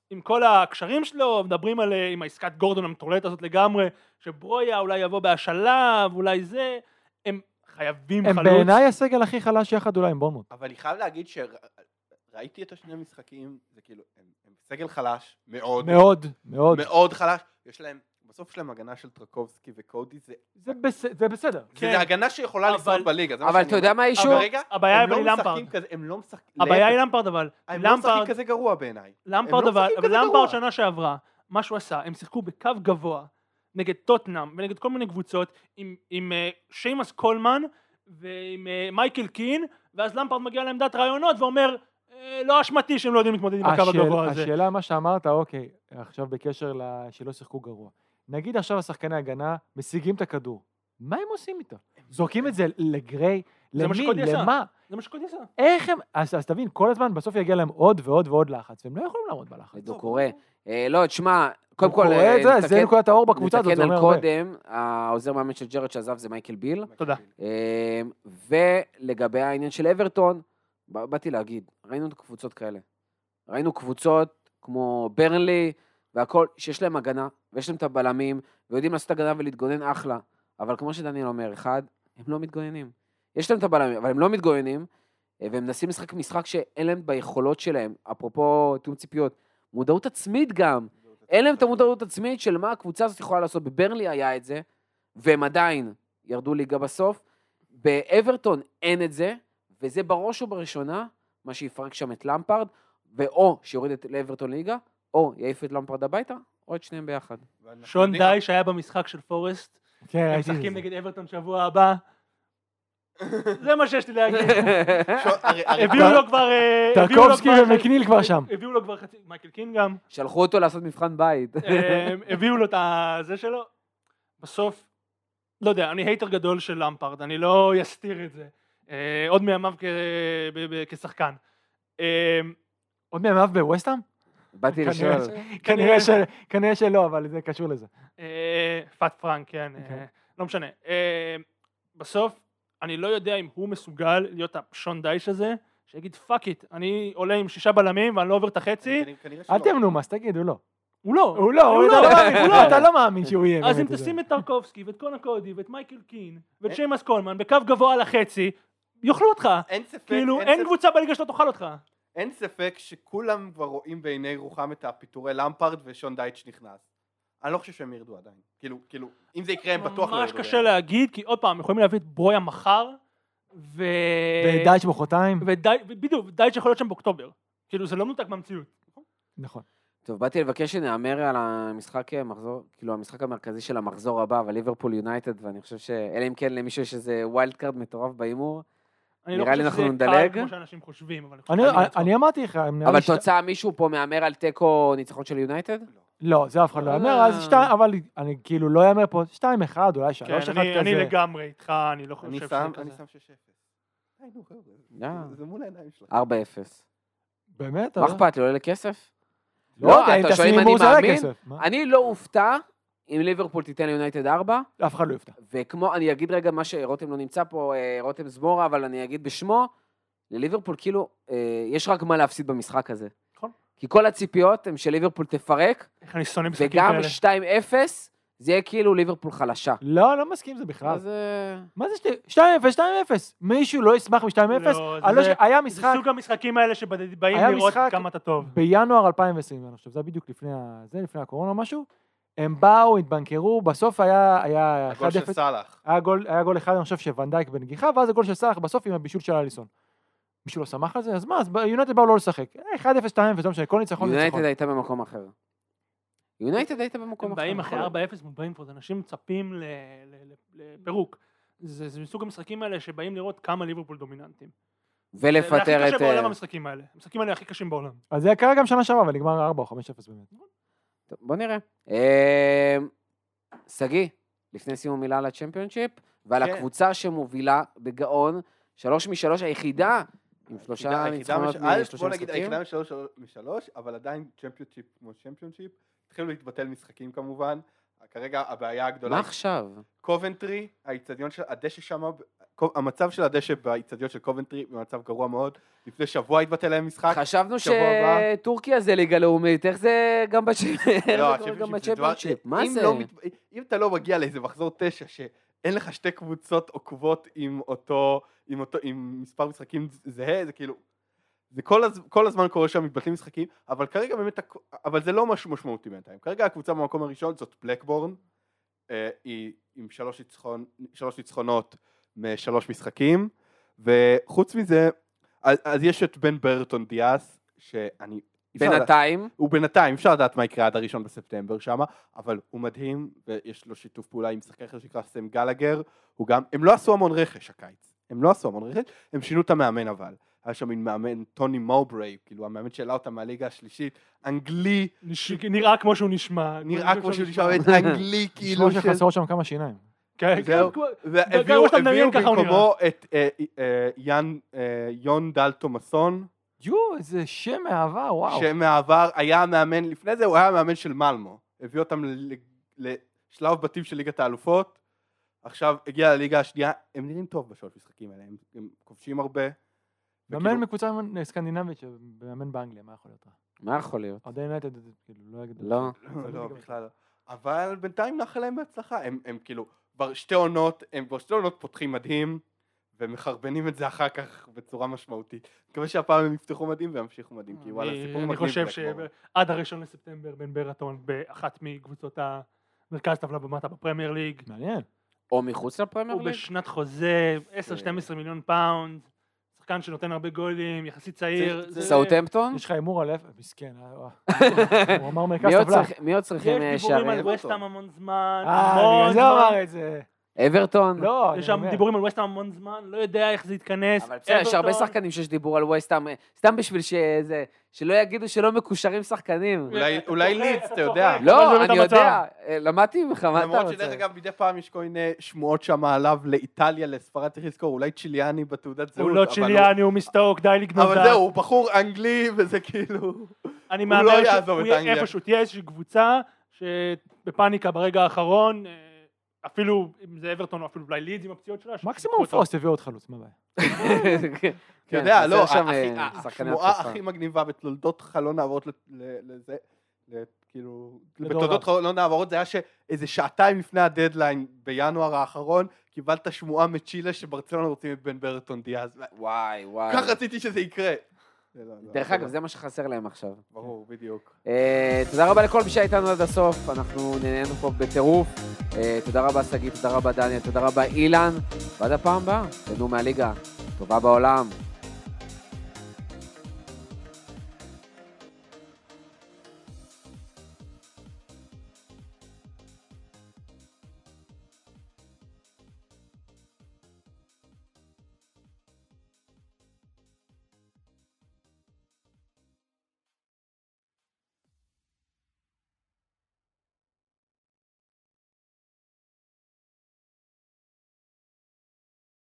עם כל הקשרים שלו, מדברים על, עם העסקת גורדון המטורללת הזאת לגמרי, שברויה אולי יבוא בהשאלה, ואולי זה, הם חייבים הם חלוץ. בעיניי הסגל הכי חלש יחד אולי עם בורנמוט. אבל אני חייב להגיד שראיתי את השני המשחקים, זה כאילו, הם הם סגל חלש, מאוד, מאוד, מאוד. מאוד חלש. יש להם, בסוף יש להם הגנה של טרקובסקי וקודי, זה זה בס- זה בסדר. כן. זה הגנה שיכולה אבל- לשרוד בליגה. זה מה אבל אתה יודע. מה האישור? אבל רגע, הבעיה הם אבל לא היא משחקים למפרד. כזה, הם לא משחקים, הבעיה היא למפרד אבל, הם לא משחקים כזה גרוע בעיניי. למפרד לא אבל, למפרד. שנה שעברה, מה שהוא עשה, הם שיחקו בקו גבוה נגד טוטנאם ונגד כל מיני קבוצות עם, עם אה, שיימס קולמן ועם אה, מייקל קין, ואז למפרד מגיע לעמדת רעיונות ואומר, "אה, לא אשמתי שהם לא יודעים להתמודד עם הקו הגבוה הזה. השאלה מה שאמרת, אוקיי, עכשיו בקשר שלא שיחקו גרוע. נגיד עכשיו השחקני הגנה משיגים את הכדור, מה הם עושים איתו? זורקים את זה לגריי? זה למי? למה? זה מה שקודי עשה. איך הם... אז אז תבין, כל הזמן בסוף יגיע להם עוד ועוד ועוד לחץ, והם לא יכולים לעמוד בלחץ. דו קורא. אה, לא, תשמע, קודם כל, קורא אה, את זה, זה נתקן- נקודת האור בקבוצה הזאת, נתקן זה אומר על הרבה. קודם, העוזר מאמן של ג'רד שעזב זה מייקל ביל. תודה. אה, ולגבי העניין של אברטון, באתי להגיד, ראינו קבוצות כאלה. ראינו קבוצות כמו ברנלי והכל, שיש להם הגנה, ויש להם את הבלמים, ויודעים לעשות הגנה ולהתגונן אחלה. אבל כמו שדניאל אומר, אחד, הם לא מתגוננים. יש להם את הבלמים, אבל הם לא מתגוננים, אה, והם מנסים לשחק משחק שאין להם ביכולות שלהם, אפרופו תיאום ציפיות, מודעות עצמית גם. אין להם את המודעות עצמית של מה הקבוצה הזאת יכולה לעשות. בברנלי היה את זה, והם עדיין ירדו ליגה בסוף. באברטון אין את זה, וזה בראש ובראשונה מה שיפרק שם את למפרד, ואו שיוריד את לאברטון ליגה, או יעיף את למפרד הביתה, או את שניהם ביחד. שון די שהיה במשחק של פורסט, כן, הם משחקים זה. נגד אברטון שבוע הבא. זה מה שיש לי להגיד. הרי- הביאו לו כבר... אה, טרקובסקי ומקניל כבר שם. הביאו לו כבר חצי... מייקל קין גם. שלחו אותו לעשות מבחן בית. אה, הביאו לו את הזה שלו. בסוף, לא יודע, אני hater גדול של למפרד, אני לא אסתיר את זה. אה, עוד מימיו כשחקן. אה, עוד מימיו בווסטהאם? באתי לשאול. כנראה שלא, אבל זה קשור לזה. אה, Fat Frank, כן, אה, אוקיי. לא משנה. אה, בסוף, אני לא יודע אם הוא מסוגל להיות השון דייץ' הזה, שיגיד fuck it, אני עולה עם שישה בלמים ואני לא עובר את החצי, אל. תהיה מנומס, תגיד, הוא לא. הוא לא. הוא לא, הוא אתה לא מאמין, הוא לא. אתה לא מאמין שהוא יהיה. אז אם תשים את טרקובסקי ואת קונה קודי ואת מייקל קין ואת שיימס קולמן בקו גבוה לחצי, יאכלו אותך. אין ספק, כאילו, אין קבוצה בליגה שלא תאכל אותך. אין ספק שכולם כבר רואים בעיני רוחם את הפיטורי למפרד ושון דייטש נכנס. אני לא חושב שהם ירדו עדיין. כאילו, כאילו, אם זה יקרה הם בטוח לא ממש ירדו. קשה להגיד, כי עוד פעם, יכולים להביא את ברויה מחר, ו... ודייץ' מחרתיים. ודי- בדיוק, דייץ' יכול להיות שם באוקטובר. כאילו, זה לא מנותק מהמציאות. נכון. טוב, באתי לבקש שנהמר על המשחק מחזור, כאילו המשחק המרכזי של המחזור הבא, אבל ליברפול יונייטד, ואני חושב ש... אלא אם כן למישהו יש איזה wild card מטורף בהימור. אני לא נראה לי חושב שזה אנחנו קל נדלג. כמו שאנשים חושבים, אבל אני-. אני אמרתי לך, נראה אבל לי שת- תוצאה, מישהו פה מהמר על תיקו ניצחון של יונייטד? לא, זה אף אחד לא יהמר, אה. אז שתיים, אבל אני כאילו לא יהמר פה, שתיים אחד, אולי כן, שלוש אחד אני- אני כזה. לגמרי איתך, אני לא חושב אני שזה שם, כזה. אני שם 6-0. די, נו, חבר'ה, יאללה. זה- זה מול העיניים שלך. 4-0. באמת? מה אבל- אכפת לי, עולה לכסף? לא יודע, אם אתה שואל תשים אם אני הימור זה עולה מאמין? כסף. מה? אני לא אופתע אם ליברפול תיתן ליונייטד 4, אף אחד לא יופתע. וכמו, אני אגיד רגע מה שרותם לא נמצא פה, אה, רותם זמורה, אבל אני אגיד בשמו, לליברפול כאילו, אה, יש רק מה להפסיד במשחק הזה. נכון. כי כל הציפיות הן שליברפול תפרק, איך אני שונא משחקים וגם כאלה. 2-0, זה יהיה כאילו ליברפול חלשה. לא, לא מסכים עם זה בכלל. אז אה, מה זה שתי- 2-0, 2-0? מישהו לא ישמח מ-2-0? לא, לא זה- ש- היה זה משחק סוג המשחקים האלה שבאים לראות משחק- כמה אתה טוב. בינואר 2020, אני חושב, זה היה בדיוק לפני ה- זה, לפני הקורונה או משהו. הם באו, התבנקרו, בסוף היה היה הגול של 1-0. סאלח. היה גול, היה גול אחד, אני חושב, שוונדייק בנגיחה, ואז הגול של סאלח בסוף עם הבישול של אליסון. מישהו לא שמח על זה? אז מה, אז יונייטד באו לא לשחק. אה, 1-0, 2-0, לא משנה, כל ניצחון ניצחון. יונייטד הייתה במקום אחר. יונייטד הייתה במקום הם אחר. באים אחרי נכון. 4-0 מול ברנפורד, אנשים מצפים לפירוק. זה זה מסוג המשחקים האלה שבאים לראות כמה ליברפול דומיננטים. זה הכי ולפטר קשה את... בעולם אה, המשחקים האלה. המשחקים האלה הכי קשים בעולם. אז זה קרה גם שנה שעברה, ונגמר 4 או 5-0 באמת. טוב, בוא נראה. אה, שגיא, לפני סיום מילה על הצ'מפיונשיפ, ועל כן. הקבוצה שמובילה בגאון, שלוש משלוש היחידה, עם שלושה ניצחונות משלושה בוא נגיד, משחקים. היחידה משלוש משלוש, אבל עדיין צ'מפיונשיפ כמו צ'מפיונשיפ. התחילו להתבטל משחקים כמובן. כרגע הבעיה מה הגדולה, עכשיו? קובנטרי, האיצטדיון של, הדשא שם, המצב של הדשא באיצטדיון של קובנטרי במצב גרוע מאוד. לפני שבוע התבטל להם משחק. חשבנו. שטורקיה זה ליגה לאומית, איך זה גם בצ'מפיונשיפ? מה אם זה? לא אם אתה לא מגיע לאיזה מחזור תשע, שאין לך שתי קבוצות עוקבות עם אותו, עם אותו, עם מספר משחקים זהה, זה כאילו, זה כל, הז, כל הזמן קורה שם מתבטלים משחקים, אבל כרגע באמת, אבל זה לא משהו משמעותי בינתיים. כרגע הקבוצה במקום הראשון זאת בלקבורן, אה, היא עם שלוש, ניצחון, שלוש ניצחונות משלוש משחקים, וחוץ מזה, אז, אז יש את בן ברטון דיאס, שאני... לדעת- בינתיים, הוא בינתיים, אפשר לדעת מה יקרה עד הראשון בספטמבר שם, אבל הוא מדהים, ויש לו שיתוף פעולה עם שחקן אחר שנקרא סם גלגר, הוא גם, הם לא עשו המון רכש הקיץ, הם לא עשו המון רכש, הם שינו את המאמן אבל. היה שם מין מאמן, טוני מובריי, כאילו המאמן שהעלה אותם מהליגה השלישית, אנגלי, נש- נראה כמו שהוא נשמע. נראה כמו שהוא נשמע, אנגלי כאילו, נשמע שחסרות שם כמה שיניים. כן, זהו. כן, מדמיין, הביאו ככה הוא במקומו את אה, אה, אה, יון דל תומאסון, יואו, איזה שם מהעבר, וואו. שמעבר היה המאמן, לפני זה הוא היה המאמן של מלמו, הביא אותם ל- ל- לשלב בתים של ליגת האלופות, עכשיו הגיע לליגה השנייה, הם נראים טוב בשלוש משחקים האלה, הם, הם כובשים הרבה. מאמן מקבוצה סקנדינבית שמאמן באנגליה, מה יכול להיות רע? מה יכול להיות? אוהדי יונייטד, כאילו, לא יגידו. לא. לא, לא, בכלל לא. אבל בינתיים נאחל להם בהצלחה, הם כאילו, כבר שתי עונות, הם כבר שתי עונות פותחים מדהים, ומחרבנים את זה אחר כך בצורה משמעותית. מקווה שהפעם הם יפתחו מדהים וימשיכו מדהים, כי וואלה, אני- סיפור אני מגניב. חושב. שעד הראשון לספטמבר בן ברטון באחת מקבוצות המרכז טבלה במטה בפרמייר ליג. מעניין. או מחוץ לפרמייר הוא ליג? בשנת חוזה, 10-12 מיליון פאונד, שחקן שנותן הרבה גולים, יחסית צעיר. זה- סאוטהמפטון? יש לך הימור על אפס? מסכן, אה, הוא אמר מרכז טבלה. מי עוד צריכים אה, יש דיבורים על שערים? וסטהאם המון זמן, אה, בגלל זה הוא זמן. אמר את זה. אברטון? לא, אני יש שם. דיבורים על וסטהאם המון זמן, לא יודע איך זה יתכנס. אבל בסדר, יש הרבה שחקנים שיש דיבור על ווסטהאם, סתם בשביל שזה, שלא יגידו שלא מקושרים שחקנים. אולי- לידס, אתה יודע. לא, אני. יודע, אה, למדתי ממך, מה אתה למרות רוצה? שדרך אגב מדי פעם יש כל מיני שמועות שם עליו לאיטליה, לספרד צריך לזכור, אולי צ'יליאני בתעודת זהות. הוא לא אבל צ'יליאני, הוא מסטוק, די לגנוב אבל. זהו, הוא בחור אנגלי וזה כאילו... אני לא שהוא יעזוב את יהיה. איפשהו, תהיה איזושהי קבוצה שבפאניקה ברגע האחרון, אה, אפילו אם זה אברטון או אפילו אולי לידס עם הפציעות שלה. מקסימום. פרוסט יביא עוד חלוץ, מה הבעיה? כן, אתה יודע, חסר לא, אה, השמועה התקפה. הכי מגניבה בתולדות חלון העברות ל- ל- לזה, ל- כאילו, בתולדות. חלון העברות זה היה שאיזה שעתיים לפני הדדליין בינואר האחרון, קיבלת שמועה מצ'ילה שברצלונה רוצים את בן ברטון דיאז. וואי, וואי. כך רציתי שזה יקרה. לא- לא- דרך אגב, זה מה שחסר להם עכשיו. ברור, בדיוק. אה, תודה רבה לכל מי שהיה איתנו עד הסוף, אנחנו נהנינו פה בטירוף. אה, תודה רבה שגיא, תודה רבה דניאל, תודה רבה אילן, ועד הפעם הבאה, תהנו מהליגה, טובה בעולם.